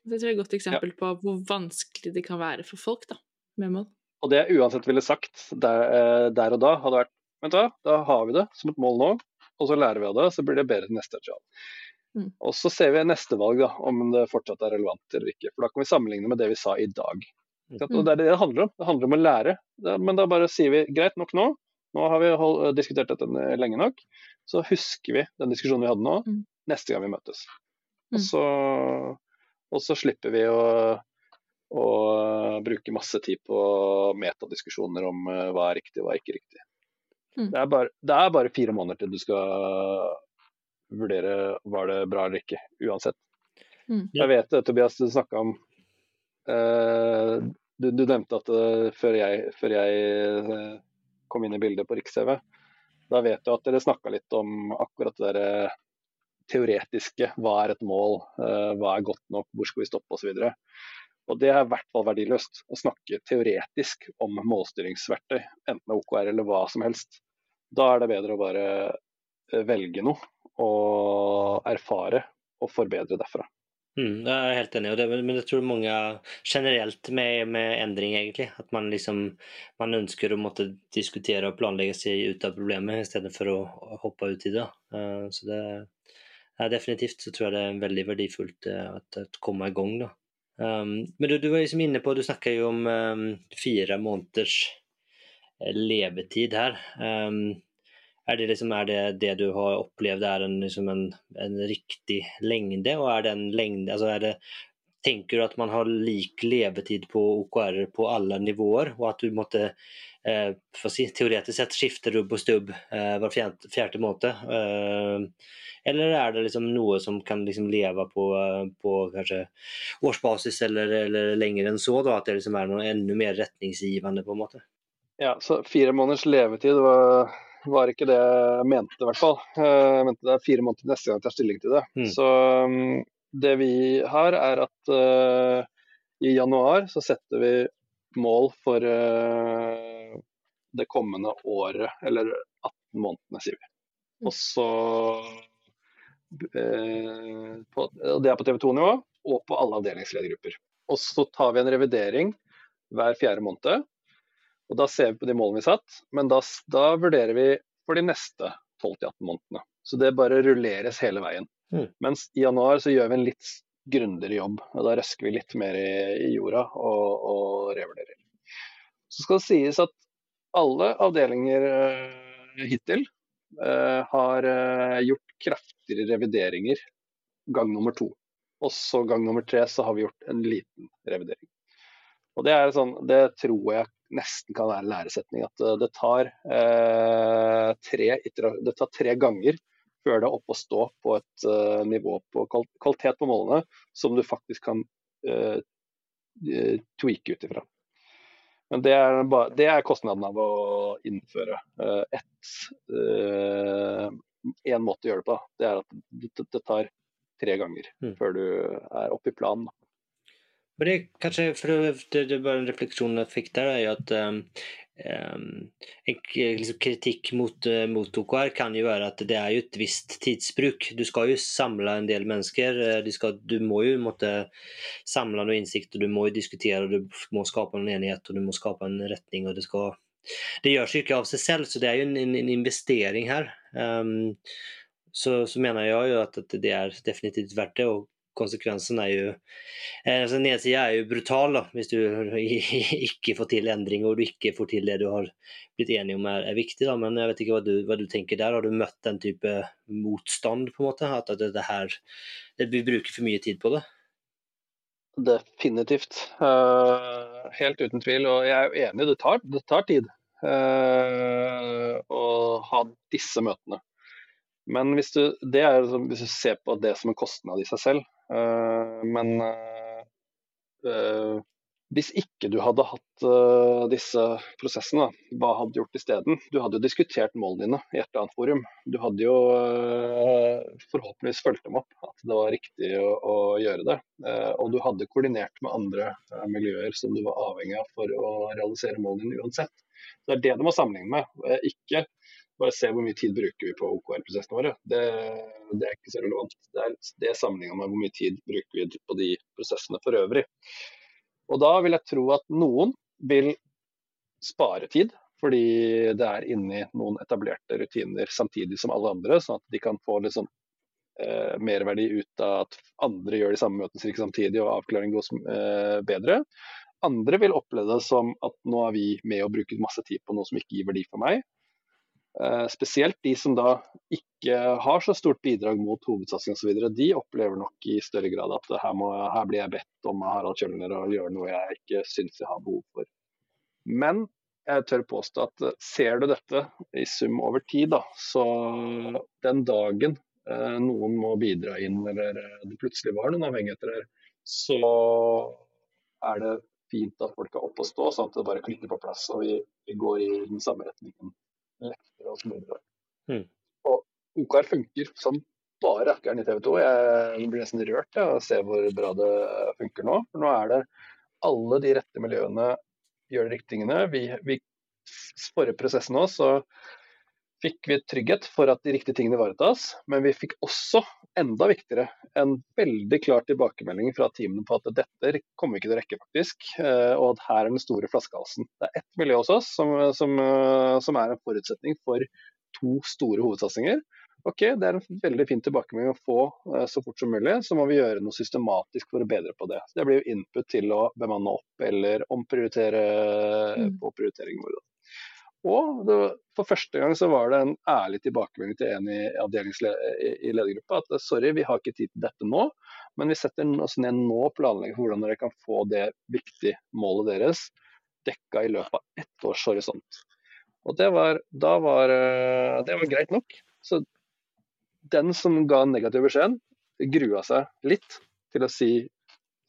Det tror jeg er et godt eksempel ja. på hvor vanskelig det kan være for folk da, med mål. Og det jeg uansett ville sagt der, eh, der og da, hadde vært Vent da, da har vi det som et mål nå, og så lærer vi av det, så blir det bedre til neste trial. Mm. Og så ser vi neste valg, da, om det fortsatt er relevant eller ikke. For da kan vi sammenligne med det vi sa i dag. Mm. Og Det er det det handler om. Det handler om å lære. Men da bare sier vi greit nok nå, nå har vi hold, diskutert dette lenge nok, så husker vi den diskusjonen vi hadde nå, mm. neste gang vi møtes. Og mm. så, og så slipper vi å å bruke masse tid på metadiskusjoner om uh, hva er riktig og hva er ikke riktig. Mm. Det, er bare, det, er bare, fire måneder til du skal vurdere var det bra eller ikke, uansett. Mm. Jeg vet det, Tobias, du snakka om uh, du, du, nevnte at uh, før jeg, før jeg kom inn i bildet på Riks-TV, da vet du at dere snakka litt om akkurat det der teoretiske. Hva er et mål, hva er godt nok, hvor skal vi stoppe osv. Og Det er i hvert fall verdiløst å snakke teoretisk om målstyringsverktøy, enten OKR eller hva som helst. Da er det bedre å bare eh, velge noe og erfare og forbedre derfra. Mm, jeg er helt enig, det, men jeg tror mange generelt med, med, endring, egentlig. At man liksom man ønsker å måtte diskutere og planlegge seg ut av problemet istedenfor å, hoppe ut i det. Uh, så det er definitivt så tror jeg det er veldig verdifullt uh, at, det komme i gang. da. Um, men du, du, var liksom inne på, du snakka jo om um, fire måneders eh, levetid her. Um, er det, liksom, er det det du har opplevd er en, liksom en, en riktig lengde? Og er det en lengde altså er det, Tenker du at man har lik levetid på OKR på alle nivåer, og at du måtte eh, si, teoretisk sett skifte rubb og stubb eh, hver fjerde, fjerde måned? Eh, eller er det liksom noe som kan liksom leve på, på kanskje årsbasis eller, eller lenger enn så? Da, at det liksom er noe enda mer retningsgivende? på en måte? Ja, så Fire måneders levetid var, var ikke det jeg mente, i hvert fall. Jeg mente det er fire måneder neste gang jeg tar stilling til det. Mm. Så um, det vi har, er at uh, i januar så setter vi mål for uh, det kommende året, eller 18 månedene, sier vi. Mm. Og så Eh, på, det er på TV 2-nivå og på alle avdelingsledergrupper. Og så tar vi en revidering hver fjerde måned. og Da ser vi på de målene vi satt, men da, da vurderer vi for de neste 12-18 månedene. Så det bare rulleres hele veien. Mm. Mens i januar så gjør vi en litt grundigere jobb. og Da røsker vi litt mer i, i jorda og, og, revurderer. Så skal det sies at alle avdelinger uh, hittil uh, har uh, gjort kraftigere revideringer gang nummer to. Og så gang nummer tre så har vi gjort en liten revidering. Og Det er sånn, det tror jeg nesten kan være en læresetning. At det tar, eh, tre, det tar tre ganger før det er oppe å stå på et uh, nivå på kvalitet på målene som du faktisk kan uh, tweake ut ifra. Men det er, bare, det er, kostnaden av å innføre uh, ett én måte å gjøre det på. Det er at det tar tre ganger mm. før du er oppe i planen. Men det kanskje, for det, det var en refleksjon jeg fikk der, er jo at um, en liksom, kritikk mot, uh, mot OKR kan jo være at det er jo et visst tidsbruk. Du skal jo samle en del mennesker. Du, skal, du må jo måtte samle noe innsikt, og du må jo diskutere, og du må skape en enighet og du må skape en retning. og det skal det gjøres jo ikke av seg selv, så det er jo en, en investering her. Um, så, så, mener jeg jo at, at, det er definitivt verdt det. og Konsekvensen er jo eh, altså Nedsida er jo brutal da, hvis du ikke får til endringer og du ikke får til det du har blitt enig om er, er viktig. Da. Men jeg vet ikke hva du, hva du, tenker der. Har du møtt den type motstand? på en måte? At, at det her, det, vi bruker for mye tid på det? Definitivt. Uh, helt uten tvil. Og jeg er jo enig, det tar, det tar tid uh, å ha disse møtene. Men hvis du, er, hvis du ser på det som en kostnad i seg selv. Uh, men hvis ikke du hadde hatt disse prosessene, hva hadde du gjort isteden? Du hadde jo diskutert målene dine i et eller annet forum. Du hadde jo forhåpentligvis fulgt dem opp, at det var riktig å, å gjøre det. Og du hadde koordinert med andre miljøer som du var avhengig av for å realisere målene dine uansett. Det er det du må sammenligne med, ikke bare se hvor mye tid bruker vi på OKR-prosessene våre. Det, det, er ikke så relevant. Det er det sammenligna med hvor mye tid bruker vi på de prosessene for øvrig. Og da vil jeg tro at noen vil spare tid, fordi det er inni noen etablerte rutiner samtidig som alle andre, sånn at de kan få sånn eh, merverdi ut av at andre gjør de samme møtene samtidig og avklaring går eh, bedre. Andre vil oppleve det som at nå er vi med og bruker masse tid på noe som ikke gir verdi for meg. Eh, spesielt de som da ikke har så stort bidrag mot hovedsatsing osv. De opplever nok i større grad at her, må, her blir jeg bedt om av Harald Kjølner å gjøre noe jeg ikke syns jeg har behov for. Men jeg tør påstå at eh, ser du dette i sum over tid, da, så den dagen eh, noen må bidra inn, eller eh, det plutselig var noen avhengigheter her, så er det fint at folk er oppe og stå, sånn at det bare klikker på plass og vi, vi går i den samme retningen lektere og smoothere. Mm. Og OKR funker som bare rakkeren i TV 2. Jeg blir nesten rørt av å se hvor bra det funker nå. For nå er det alle de rette miljøene gjør de riktige tingene. Vi, vi sporer prosessen nå så fikk vi trygghet for at de riktige tingene ivaretas, men vi fikk også, enda viktigere, en veldig klar tilbakemelding fra teamene på at dette kommer vi ikke til å rekke, faktisk. Eh, og at her er den store flaskehalsen. Det er ett miljø hos oss som, som, eh, som er en forutsetning for to store hovedsatsinger. Ok, Det er en veldig fin tilbakemelding å få eh, så fort som mulig. Så må vi gjøre noe systematisk for å bedre på det. Så det blir jo input til å bemanne opp eller omprioritere mm. på prioriteringen vår. Og det, for første gang så var det en ærlig tilbakemelding til en i, i at sorry, vi har ikke tid til dette nå, men vi setter oss ned nå og planlegger for hvordan dere kan få det viktige målet deres dekka i løpet av ett års horisont. Og det var, var, eh, det var greit nok. Så den som ga negativ beskjed, grua seg litt til å si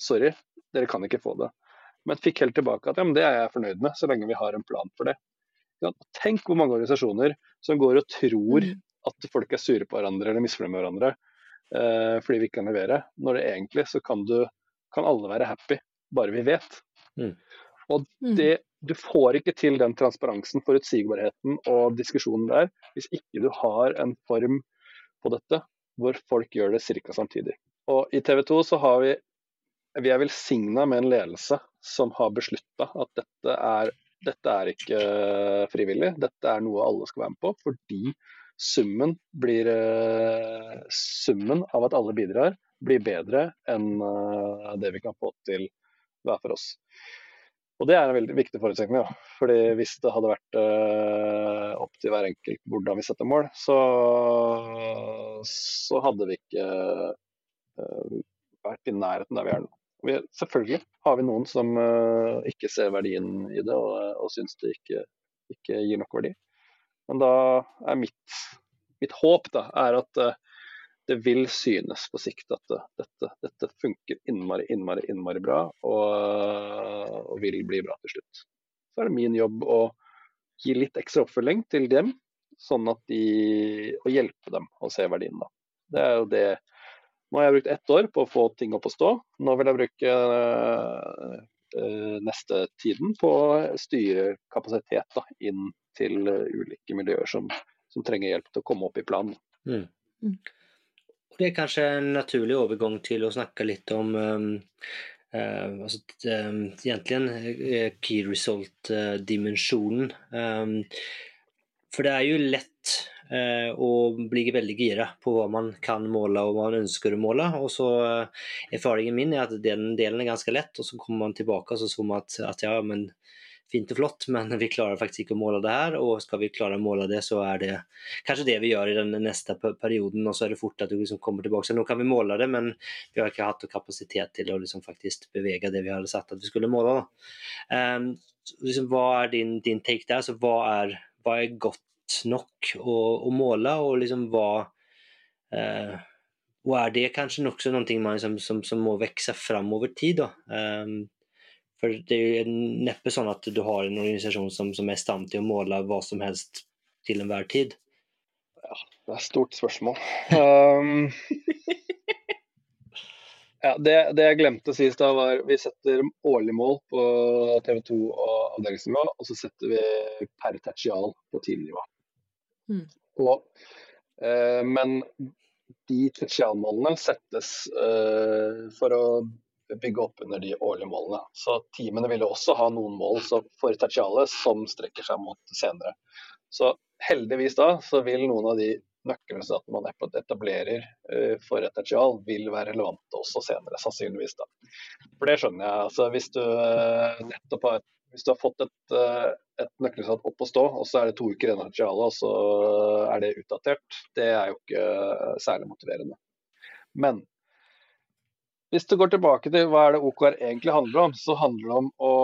sorry, dere kan ikke få det. Men fikk helt tilbake at ja, det er jeg fornøyd med, så lenge vi har en plan for det. Tenk hvor mange organisasjoner som går og tror mm. at folk er sure på hverandre eller misfornøyd med hverandre eh, fordi vi ikke kan levere. Når det egentlig så kan, du, kan alle være happy, bare vi vet. Mm. Og mm. det, du får ikke til den transparensen, forutsigbarheten og diskusjonen der hvis ikke du har en form på dette hvor folk gjør det ca. samtidig. Og I TV 2 så har vi vi er velsigna med en ledelse som har beslutta at dette er dette er ikke eh, frivillig, dette er noe alle skal være med på. Fordi summen, blir, eh, summen av at alle bidrar, blir bedre enn eh, det vi kan få til hver for oss. Og Det er en veldig viktig forutsetning. Ja. Fordi Hvis det hadde vært uh, opp til hver enkelt hvordan vi setter mål, så, så hadde vi ikke uh, vært i nærheten der vi er nå. Vi, selvfølgelig har vi noen som uh, ikke ser verdien i det og, og syns det ikke, ikke, gir nok verdi. Men da er mitt, mitt håp da, er at uh, det vil synes på sikt at uh, dette, dette, funker innmari, innmari, innmari bra og, og, vil bli bra til slutt. Så er det min jobb å gi litt ekstra oppfølging til dem, sånn at de, og hjelpe dem å se verdien. da. Det er jo det nå har jeg brukt ett år på å få ting opp å stå. Nå vil jeg bruke uh, neste tiden på å styre kapasitet da, inn til ulike miljøer som, som, trenger hjelp til å komme opp i planen. Mm. Mm. Det er kanskje en naturlig overgang til å snakke litt om um, uh, altså, um, egentlig key result-dimensjonen. Um, for det er jo lett Eh, og blir veldig gira på hva man kan måle og hva man ønsker å måle. Og så eh, Erfaringen min er at den delen er ganske lett, og så kommer man tilbake og så man at, at ja, men fint og flott, men vi klarer faktisk ikke å måle det her. Og skal vi klare å måle det, så er det kanskje det vi gjør i den neste perioden. Og så er det fort at du liksom kommer tilbake. Så nå kan vi måle det, men vi har ikke hatt kapasitet til å liksom faktisk bevege det vi hadde sagt at vi skulle måle. Um, liksom, hva er din, din take der? Så hva er, hva er godt nok å, å måle, og liksom hva eh, Og er det kanskje nokså noe man som, som, som, må vokse fram over tid? da? Eh, For det er jo neppe sånn at du har en organisasjon som, som er i stand til å måle hva som helst til enhver tid. Ja, det er et stort spørsmål. Um, ja, det, det, jeg glemte å si i var vi setter årlig mål på TV 2 og avdelingsnivå, og så setter vi per tertial på teamnivå. Mm. Og, eh, men de tertialmålene settes eh, for å bygge opp under de årlige målene. Så teamene vil også ha noen mål for tertialet som strekker seg mot senere. Så heldigvis da så vil noen av de nøkkelresultatene man etablerer uh, for et tertial, vil være relevante også senere, sannsynligvis. da. For det skjønner jeg. altså Hvis du uh, nettopp har, hvis du har fått et, uh, et nøkkelresultat opp å stå, og så er det to uker igjen av tertialet, og så er det utdatert, det er jo ikke særlig motiverende. Men hvis du går tilbake til hva er det OKR egentlig handler om, så handler det om å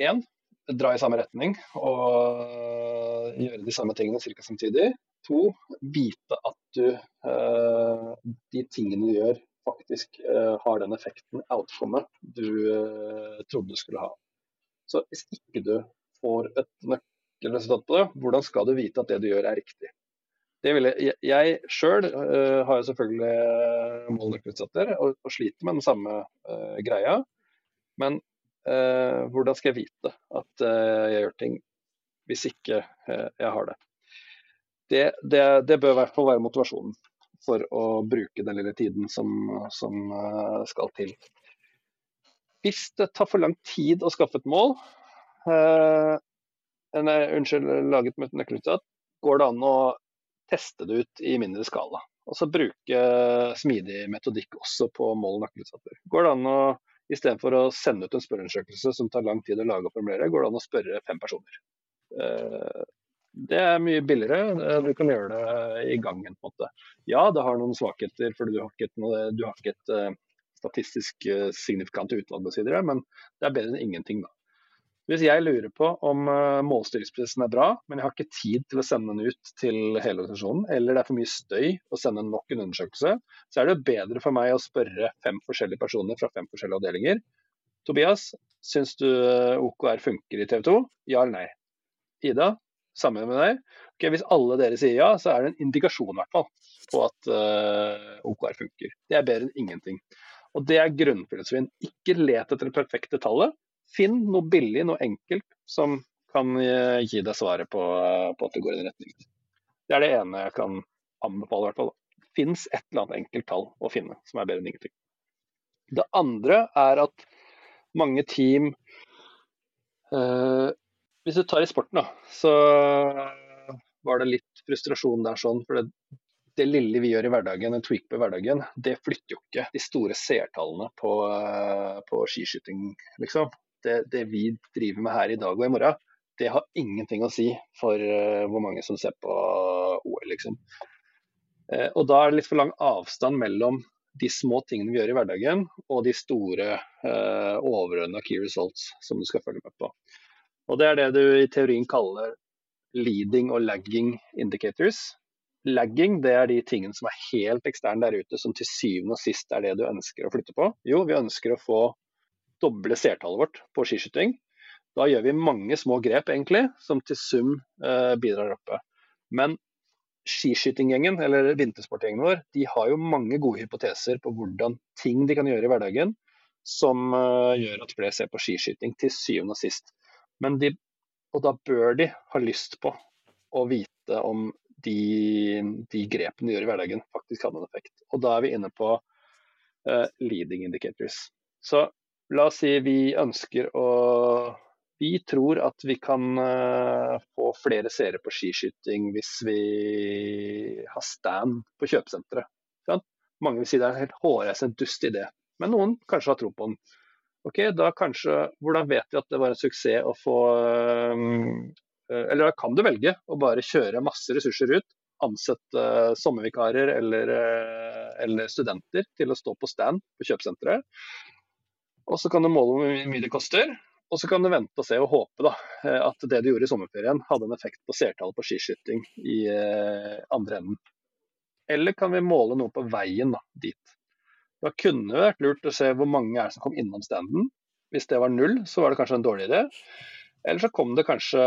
én, dra i samme retning og gjøre de samme tingene ca. samtidig. To, vite at du, uh, de tingene du gjør, faktisk uh, har den effekten, outcomet, du trodde du skulle ha. Så hvis ikke du får et nøkkelresultat på det, hvordan skal du vite at det du gjør er riktig? Vil jeg jeg sjøl uh, har jo selvfølgelig uh, målnøkkelutsatter og, og, sliter med den samme uh, greia. Men uh, hvordan skal jeg vite at jeg gjør ting hvis ikke jeg har det? Det, det? det, bør i hvert fall være motivasjonen for å bruke den lille tiden som, som skal til. Hvis det tar for lang tid å skaffe et mål, nei, unnskyld, laget med nøkkelutsatt, går det an å teste det ut i mindre skala. Og så bruke smidig metodikk også på mål- og nøkkelutsatter. Går det an å Istedenfor å sende ut en spørreundersøkelse som tar lang tid å lage og formulere, går det an å spørre fem personer. Eh, det er mye billigere. Eh, du kan gjøre det i gangen. på en måte. Ja, det har noen svakheter, for du har ikke et, du har ikke et statistisk signifikante utvalg men det er bedre enn ingenting. da. Hvis jeg lurer på om uh, målstyringsprosessen er bra, men jeg har ikke tid til å sende den ut til hele organisasjonen, eller det er for mye støy å sende nok en undersøkelse, så er det bedre for meg å spørre fem forskjellige personer fra fem forskjellige avdelinger. Tobias, syns du eh, OKR funker i TV 2? Ja eller nei? Ida, samme med deg. Okay, hvis alle dere sier ja, så er det en indikasjon i hvert fall på at uh, eh, OKR funker. Det er bedre enn ingenting. Og Det er grunnfilosofien. Ikke let etter det perfekte tallet, Finn noe billig, noe enkelt, som kan eh, gi deg svaret på, eh, på at det går i den retningen. Det er det ene jeg kan anbefale. i hvert fall. Fins et eller annet enkelt tall å finne som er bedre enn ingenting. Det andre er at mange team øh, Hvis du tar i sporten, da, så var det litt frustrasjon der sånn. For det, det lille vi gjør i hverdagen, en tweak på hverdagen, det flytter jo ikke de store seertallene på, på skiskyting, liksom det, det, vi driver med her i dag og i morgen, det har ingenting å si for uh, hvor mange som ser på OL, liksom. Uh, og da er det litt for lang avstand mellom de små tingene vi gjør i hverdagen, og de store uh, overordna key results som du skal følge med på. Og Det er det du i teorien kaller leading og lagging indicators. Lagging det er de tingene som er helt eksterne der ute, som til syvende og sist er det du ønsker å flytte på. Jo, vi ønsker å få doble seertallet vårt på skiskyting. Da gjør vi mange små grep egentlig, som til sum eh, bidrar oppe. Men skiskytinggjengen, eller vintersportgjengen vår, de har jo mange gode hypoteser på hvordan ting de kan gjøre i hverdagen som eh, gjør at flere ser på skiskyting til syvende og sist. Men de, og da bør de ha lyst på å vite om de, de grepene de gjør i hverdagen faktisk hadde en effekt. Og da er vi inne på uh, leading indicators. Så La oss si vi ønsker å Vi tror at vi kan uh, få flere seere på skiskyting hvis vi har stand på kjøpesenteret. Mange vil si det er en helt hårreisende dust idé, men noen kanskje har tro på den. Ok, da kanskje, Hvordan vet vi at det var en suksess å få uh, Eller da kan du velge å bare kjøre masse ressurser ut, ansette uh, sommervikarer eller, eller studenter til å stå på stand på kjøpesenteret. Og så kan du måle hvor mye det koster. Og så kan du vente og se og håpe da, eh, at det du gjorde i sommerferien hadde en effekt på seertallet på skiskyting i eh, andre enden. Eller kan vi måle noe på veien da, dit. Da kunne det vært lurt å se hvor mange er som kom innom standen. Hvis det var null, så var det kanskje en dårlig idé. Eller så kom det kanskje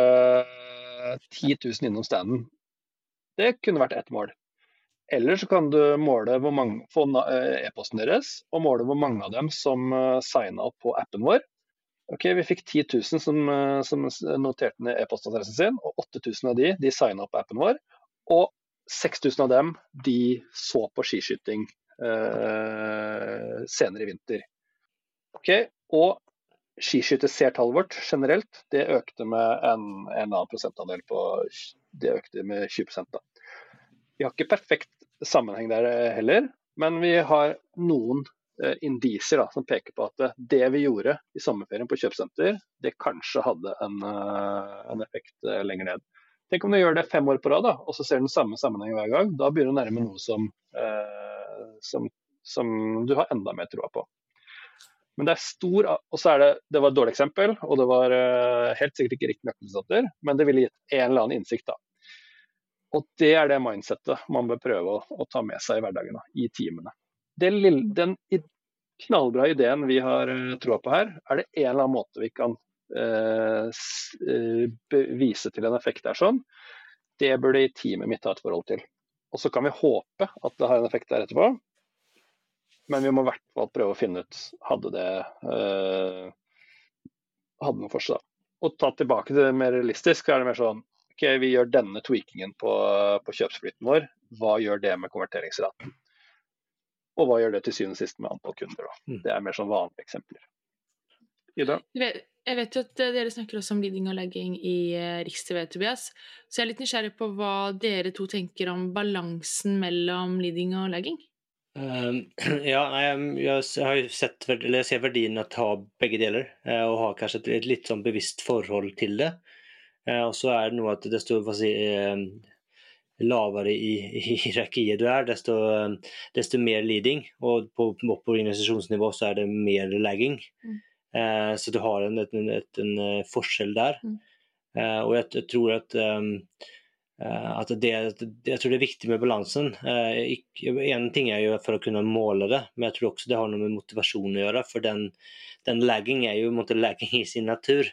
10 000 innom standen. Det kunne vært ett mål. Eller så kan du måle hvor mange, få eh, e-posten deres og måle hvor mange av dem som uh, signa opp på appen vår. Ok, Vi fikk 10 000 som, uh, som noterte ned e-postadressen sin, og 8000 av de, de signa opp appen vår. Og 6000 av dem de så på skiskyting eh, senere i vinter. Ok, Og skiskytterseertallet vårt generelt det økte med en, en annen prosentandel på Det økte med 20 da. Vi har ikke perfekt sammenheng der eh, heller, men vi har noen eh, indisier da, som peker på at det vi gjorde i sommerferien på kjøpesenter, det kanskje hadde en, eh, en effekt lenger ned. Tenk om du gjør det fem år på rad, da, og så ser du den samme sammenhengen hver gang. Da begynner du å nærme noe som, eh, som, som, du har enda mer troa på. Men det er stor Og så er det Det var et dårlig eksempel, og det var eh, helt sikkert ikke riktig nøkkelresultater, men det ville gitt en eller annen innsikt. da. Og det er det mindsettet man bør prøve å, å ta med seg i hverdagen, da, i teamene. Lille, den knallbra ideen vi har uh, troa på her, er det en eller annen måte vi kan uh, vise til en effekt der sånn. Det burde teamet mitt ha et forhold til. Og så kan vi håpe at det har en effekt der etterpå. Men vi må i hvert fall prøve å finne ut hadde det uh, hadde noe for seg. Og ta tilbake til det mer realistisk, er det mer sånn ok, vi gjør denne tweakingen på, på kjøpsflyten vår, hva gjør det med konverteringsraten? Og hva gjør det til syvende og sist med antall kunder? Da? Det er mer sånn vanlige eksempler. Ida? Jeg vet jo at eh, dere snakker også om leading og lagging i uh, Riks-TV, Tobias. Så jeg er litt nysgjerrig på hva dere to tenker om balansen mellom leading og lagging. Um, ja, jeg, jeg, har jo sett, eller jeg ser verdien av å ha begge deler, eh, og ha kanskje et, et litt sånn bevisst forhold til det. Eh, og så er det noe at desto si, eh, lavere i, i hierarkiet du er, desto, desto, mer leading. Og på, på organisasjonsnivå så er det mer lagging. Mm. Eh, så du har en, en, en, en forskjell der. Mm. og jeg, jeg, tror at um, at det, jeg tror det er viktig med balansen. Én en ting er jo for å kunne måle det, men jeg tror også det har noe med motivasjon å gjøre. For den, den lagging er jo måte, lagging i sin natur.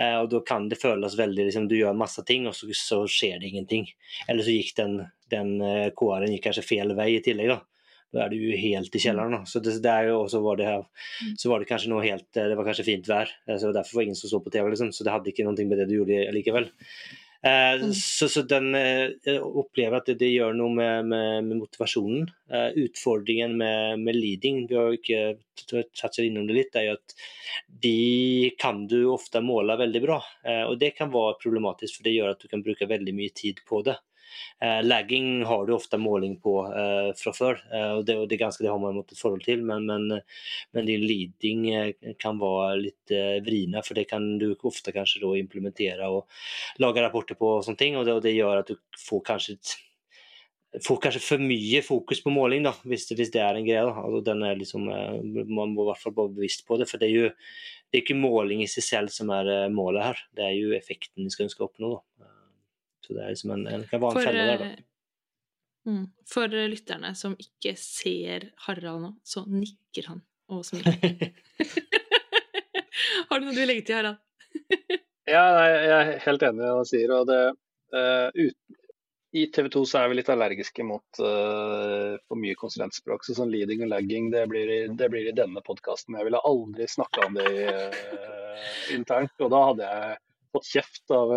Eh, og da kan det føles veldig liksom, Du gjør masse ting, og så, så skjer det ingenting. Eller så gikk den, den KR-en kanskje feil vei i tillegg. da da er du jo helt i kjelleren. Da. Så det, det er jo, så var det, mm. så var det kanskje noe helt Det var kanskje fint vær, så derfor var ingen som så på TV, liksom. så det hadde ikke noe med det du gjorde likevel. Eh, mm. Så, så, den eh, opplever at det, det gjør noe med, med, med motivasjonen. Eh, utfordringen med, med, leading, vi har ikke tatt seg innom det litt, er jo at de kan du ofte måle veldig bra. Og det kan være problematisk, for det gjør at du kan bruke veldig mye tid på det. Eh, lagging har du ofte måling på eh, fra før, eh, og det, det, ganske, det har man et forhold til. Men, men, men din leading kan være litt vrina, for det kan du ofte kanskje implementere og lage rapporter på, og sånne og det, og det gjør at du får kanskje får kanskje for mye fokus på måling, da, hvis det, hvis det er en greie. Altså, er liksom, man må i hvert fall være bevisst på det. For det er jo det er ikke måling i seg selv som er målet her, det er jo effekten vi skal ønske å oppnå. Da. Så det er liksom en, en, kan være felle der, da. Eh, mm, for lytterne som ikke ser Harald nå, så nikker han og smiler. Har du noe du vil legge til, Harald? ja, jeg er helt enig i hva han sier. og det, uh, ut, I TV 2 så er vi litt allergiske mot uh, for mye konsulentspråk. Så sånn leading og lagging, det blir, det blir i denne podkasten. Jeg ville aldri snakka om det uh, internt. Og da hadde jeg fått kjeft av,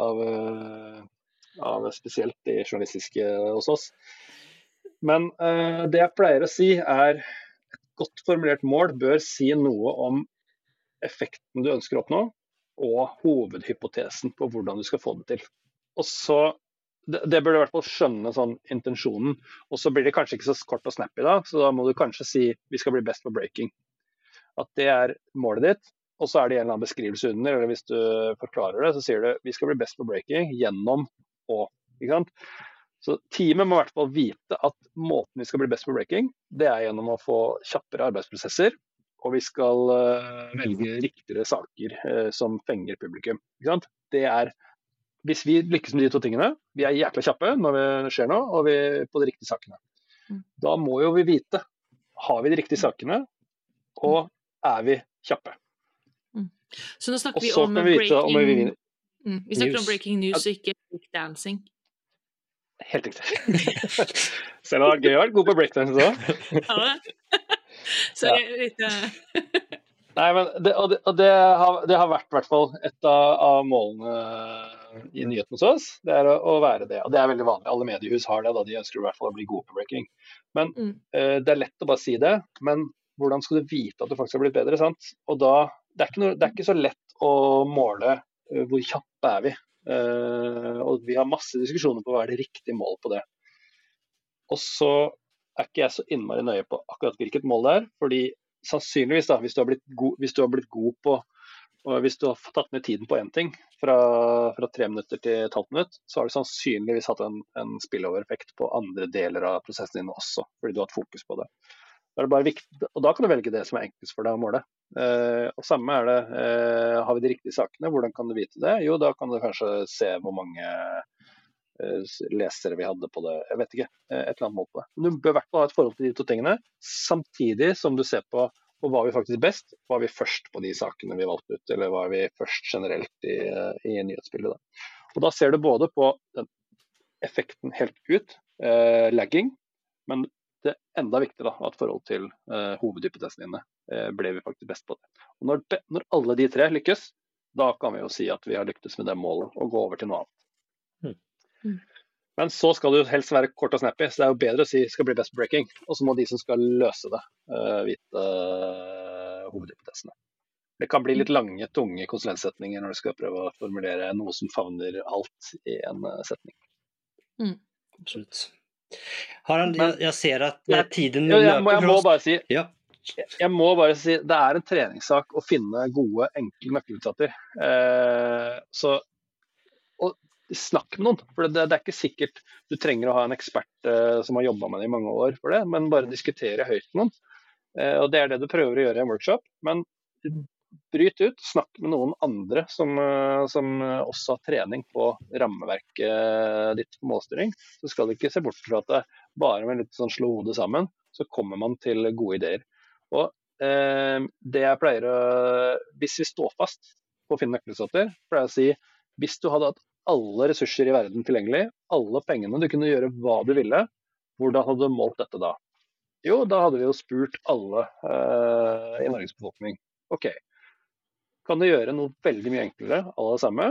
av, av spesielt de journalistiske hos oss. Men uh, det jeg pleier å si er et godt formulert mål bør si noe om effekten du ønsker å oppnå, og hovedhypotesen på hvordan du skal få det til. Og så, Det, det bør du i hvert fall skjønne sånn intensjonen. Og så blir det kanskje ikke så kort og snappy da, så da må du kanskje si vi skal bli best på breaking. At det er målet ditt, og så er det en eller annen beskrivelse under, eller hvis du forklarer det, så sier du vi skal bli best på breaking gjennom å. Ikke sant? Så teamet må i hvert fall vite at måten vi skal bli best på breaking, det er gjennom å få kjappere arbeidsprosesser. Og vi skal uh, velge riktigere saker uh, som fenger publikum. Det er, hvis vi lykkes med de to tingene, vi er jækla kjappe når det skjer noe, og vi er på de riktige sakene. Mm. Da må jo vi vite har vi de riktige sakene, og er vi kjappe. Så nå snakker vi om vi vite om vi breaking. Mm, Vi snakker news. om breaking news og ikke breakdancing. Helt riktig. Selv om det er gøy å være god på breakdance òg. Ja. Så litt, eh, Nei, men det, og det, og det, har, det har vært i hvert fall et av, av målene i nyheten hos oss. Det er å, å være det. Og det er veldig vanlig. Alle mediehus har det. da De ønsker i hvert fall å bli gode på breaking. Men Mm. uh, Det er lett å bare si det, men hvordan skal du vite at du faktisk har blitt bedre? sant? Og da, Det er ikke, noe, det er ikke så lett å måle eh, hvor kjappe er vi. Eh, og Vi har masse diskusjoner på hva er det riktige mål på det. Og så er ikke jeg så innmari nøye på akkurat hvilket mål det er. fordi sannsynligvis, da, hvis du har blitt god, hvis du har blitt god på Hvis du har tatt ned tiden på én ting, fra, fra tre minutter til et halvt minutt, så har du sannsynligvis hatt en, en spillover-effekt på andre deler av prosessen din også, fordi du har hatt fokus på det. Da og da kan du velge det som er enklest for deg å måle. Eh, og Samme er det, eh, har vi de riktige sakene, hvordan kan du vite det? Jo, da kan du kanskje se hvor mange eh, lesere vi hadde på det, jeg vet ikke. eh, Et eller annet det. Men du bør i hvert fall ha et forhold til de to tingene, samtidig som du ser på og var vi faktisk best? Var vi først på de sakene vi valgte ut, eller var vi først generelt i, i nyhetsbildet? Da? Og da ser du både på den effekten helt ut, eh, lagging, men det enda viktigere da, at forhold til eh, hovedhypotesene dine eh, ble vi faktisk best på det. Og når, de, når alle de tre lykkes, da kan vi jo si at vi har lyktes med det målet og gå over til noe annet. Mm. Men så skal det jo helst være kort og snappy, så det er jo bedre å si skal bli best breaking. Og så må de som skal løse det, eh, vite uh, hovedhypotesene. Det kan bli litt lange, tunge konsulentsetninger når du skal prøve å formulere noe som favner alt i en setning. setning. Absolutt. Harald, jeg, jeg ser at Jeg- tiden Jeg, jeg, må, jeg må bare si Ja. jeg må bare si, Det er en treningssak å finne gode, enkle nøkkelutsatter. Eh, så snakk med noen. for det, det er ikke sikkert du trenger å ha en ekspert eh, som har jobba med det i mange år for det, men bare diskutere høyt med noen. Eh, og Det er det du prøver å gjøre i en workshop. Men bryt ut, snakk med noen andre som, eh, som også har trening på rammeverket ditt på målstyring. Så skal du ikke se bort fra at det bare med litt sånn slå hodet sammen, så kommer man til gode ideer. Og eh, det jeg pleier å Hvis vi står fast på å finne nøkkelutsatter, pleier jeg å si hvis du hadde hatt alle ressurser i verden tilgjengelig, alle pengene, du kunne gjøre hva du ville, hvordan hadde du målt dette da? Jo, da hadde vi jo spurt alle eh, i Norges befolkning. OK. Kan du gjøre noe veldig mye enklere av det samme?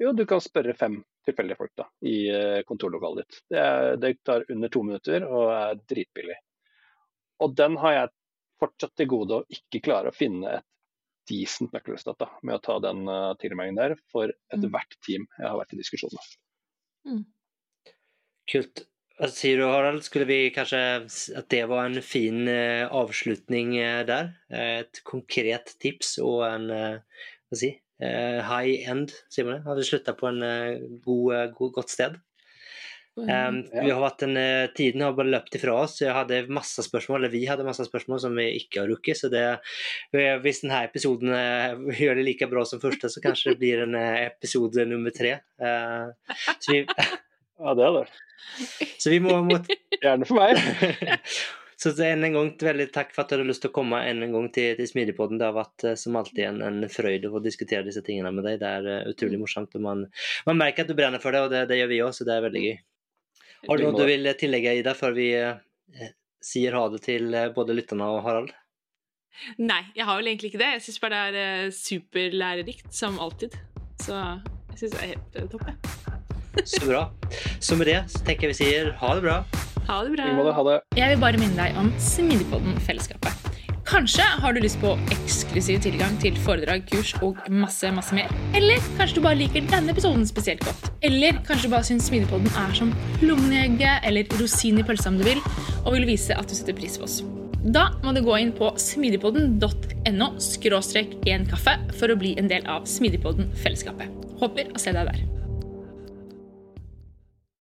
Jo, du kan spørre fem tilfeldige folk da, i eh, kontorlokalet ditt. Det, er, det tar under to minutter og er dritbillig. Og den har jeg fortsatt til gode å ikke klare å finne et decent nøkkelresultat med å ta den uh, tilmeldingen der for ethvert team jeg har vært i diskusjon med. Kult. Hva sier du, Harald? Skulle vi kanskje at det var en fin eh, avslutning eh, der? Eh, Et konkret tips og en hva si, high end, sier man det? Har vi slutta på en god, god, godt sted? Um, vi har vært en, tiden har bare løpt ifra oss. Jeg hadde masse spørsmål, eller Vi hadde masse spørsmål som vi ikke har rukket. så det, Hvis denne episoden gjør det like bra som første, så kanskje det blir en episode nummer tre. Uh, så, vi, Ja, det er det. så vi må, må Gjerne for meg. Så en gang veldig takk for at du hadde lyst til å komme en gang til, til Smidigpodden. Det har vært eh, som alltid en, en frøyd å få diskutere disse tingene med deg. Det er eh, utrolig morsomt. og Man, man merker at du brenner for det, og det, det gjør vi òg, så det er veldig gøy. Har du noe du vil tillegge, Ida, før vi eh, sier ha det til både lytterne og Harald? Nei, jeg har vel egentlig ikke det. Jeg syns bare det er superlærerikt, som alltid. Så jeg syns det er helt topp. jeg. Så bra. Så med det så tenker jeg vi sier ha det bra. Ha det bra. Vi ha det. Jeg vil bare minne deg om Smidigpodden-fellesskapet. Kanskje har du lyst på eksklusiv tilgang til foredrag, kurs og masse, masse mer. Eller kanskje du bare liker denne episoden spesielt godt. Eller kanskje du bare syns Smidigpodden er som plommeegget eller rosin i pølsa om du vil, og vil vise at du setter pris på oss. Da må du gå inn på smidigpodden.no skråstrek en kaffe for å bli en del av Smidigpodden-fellesskapet. Håper å se deg der.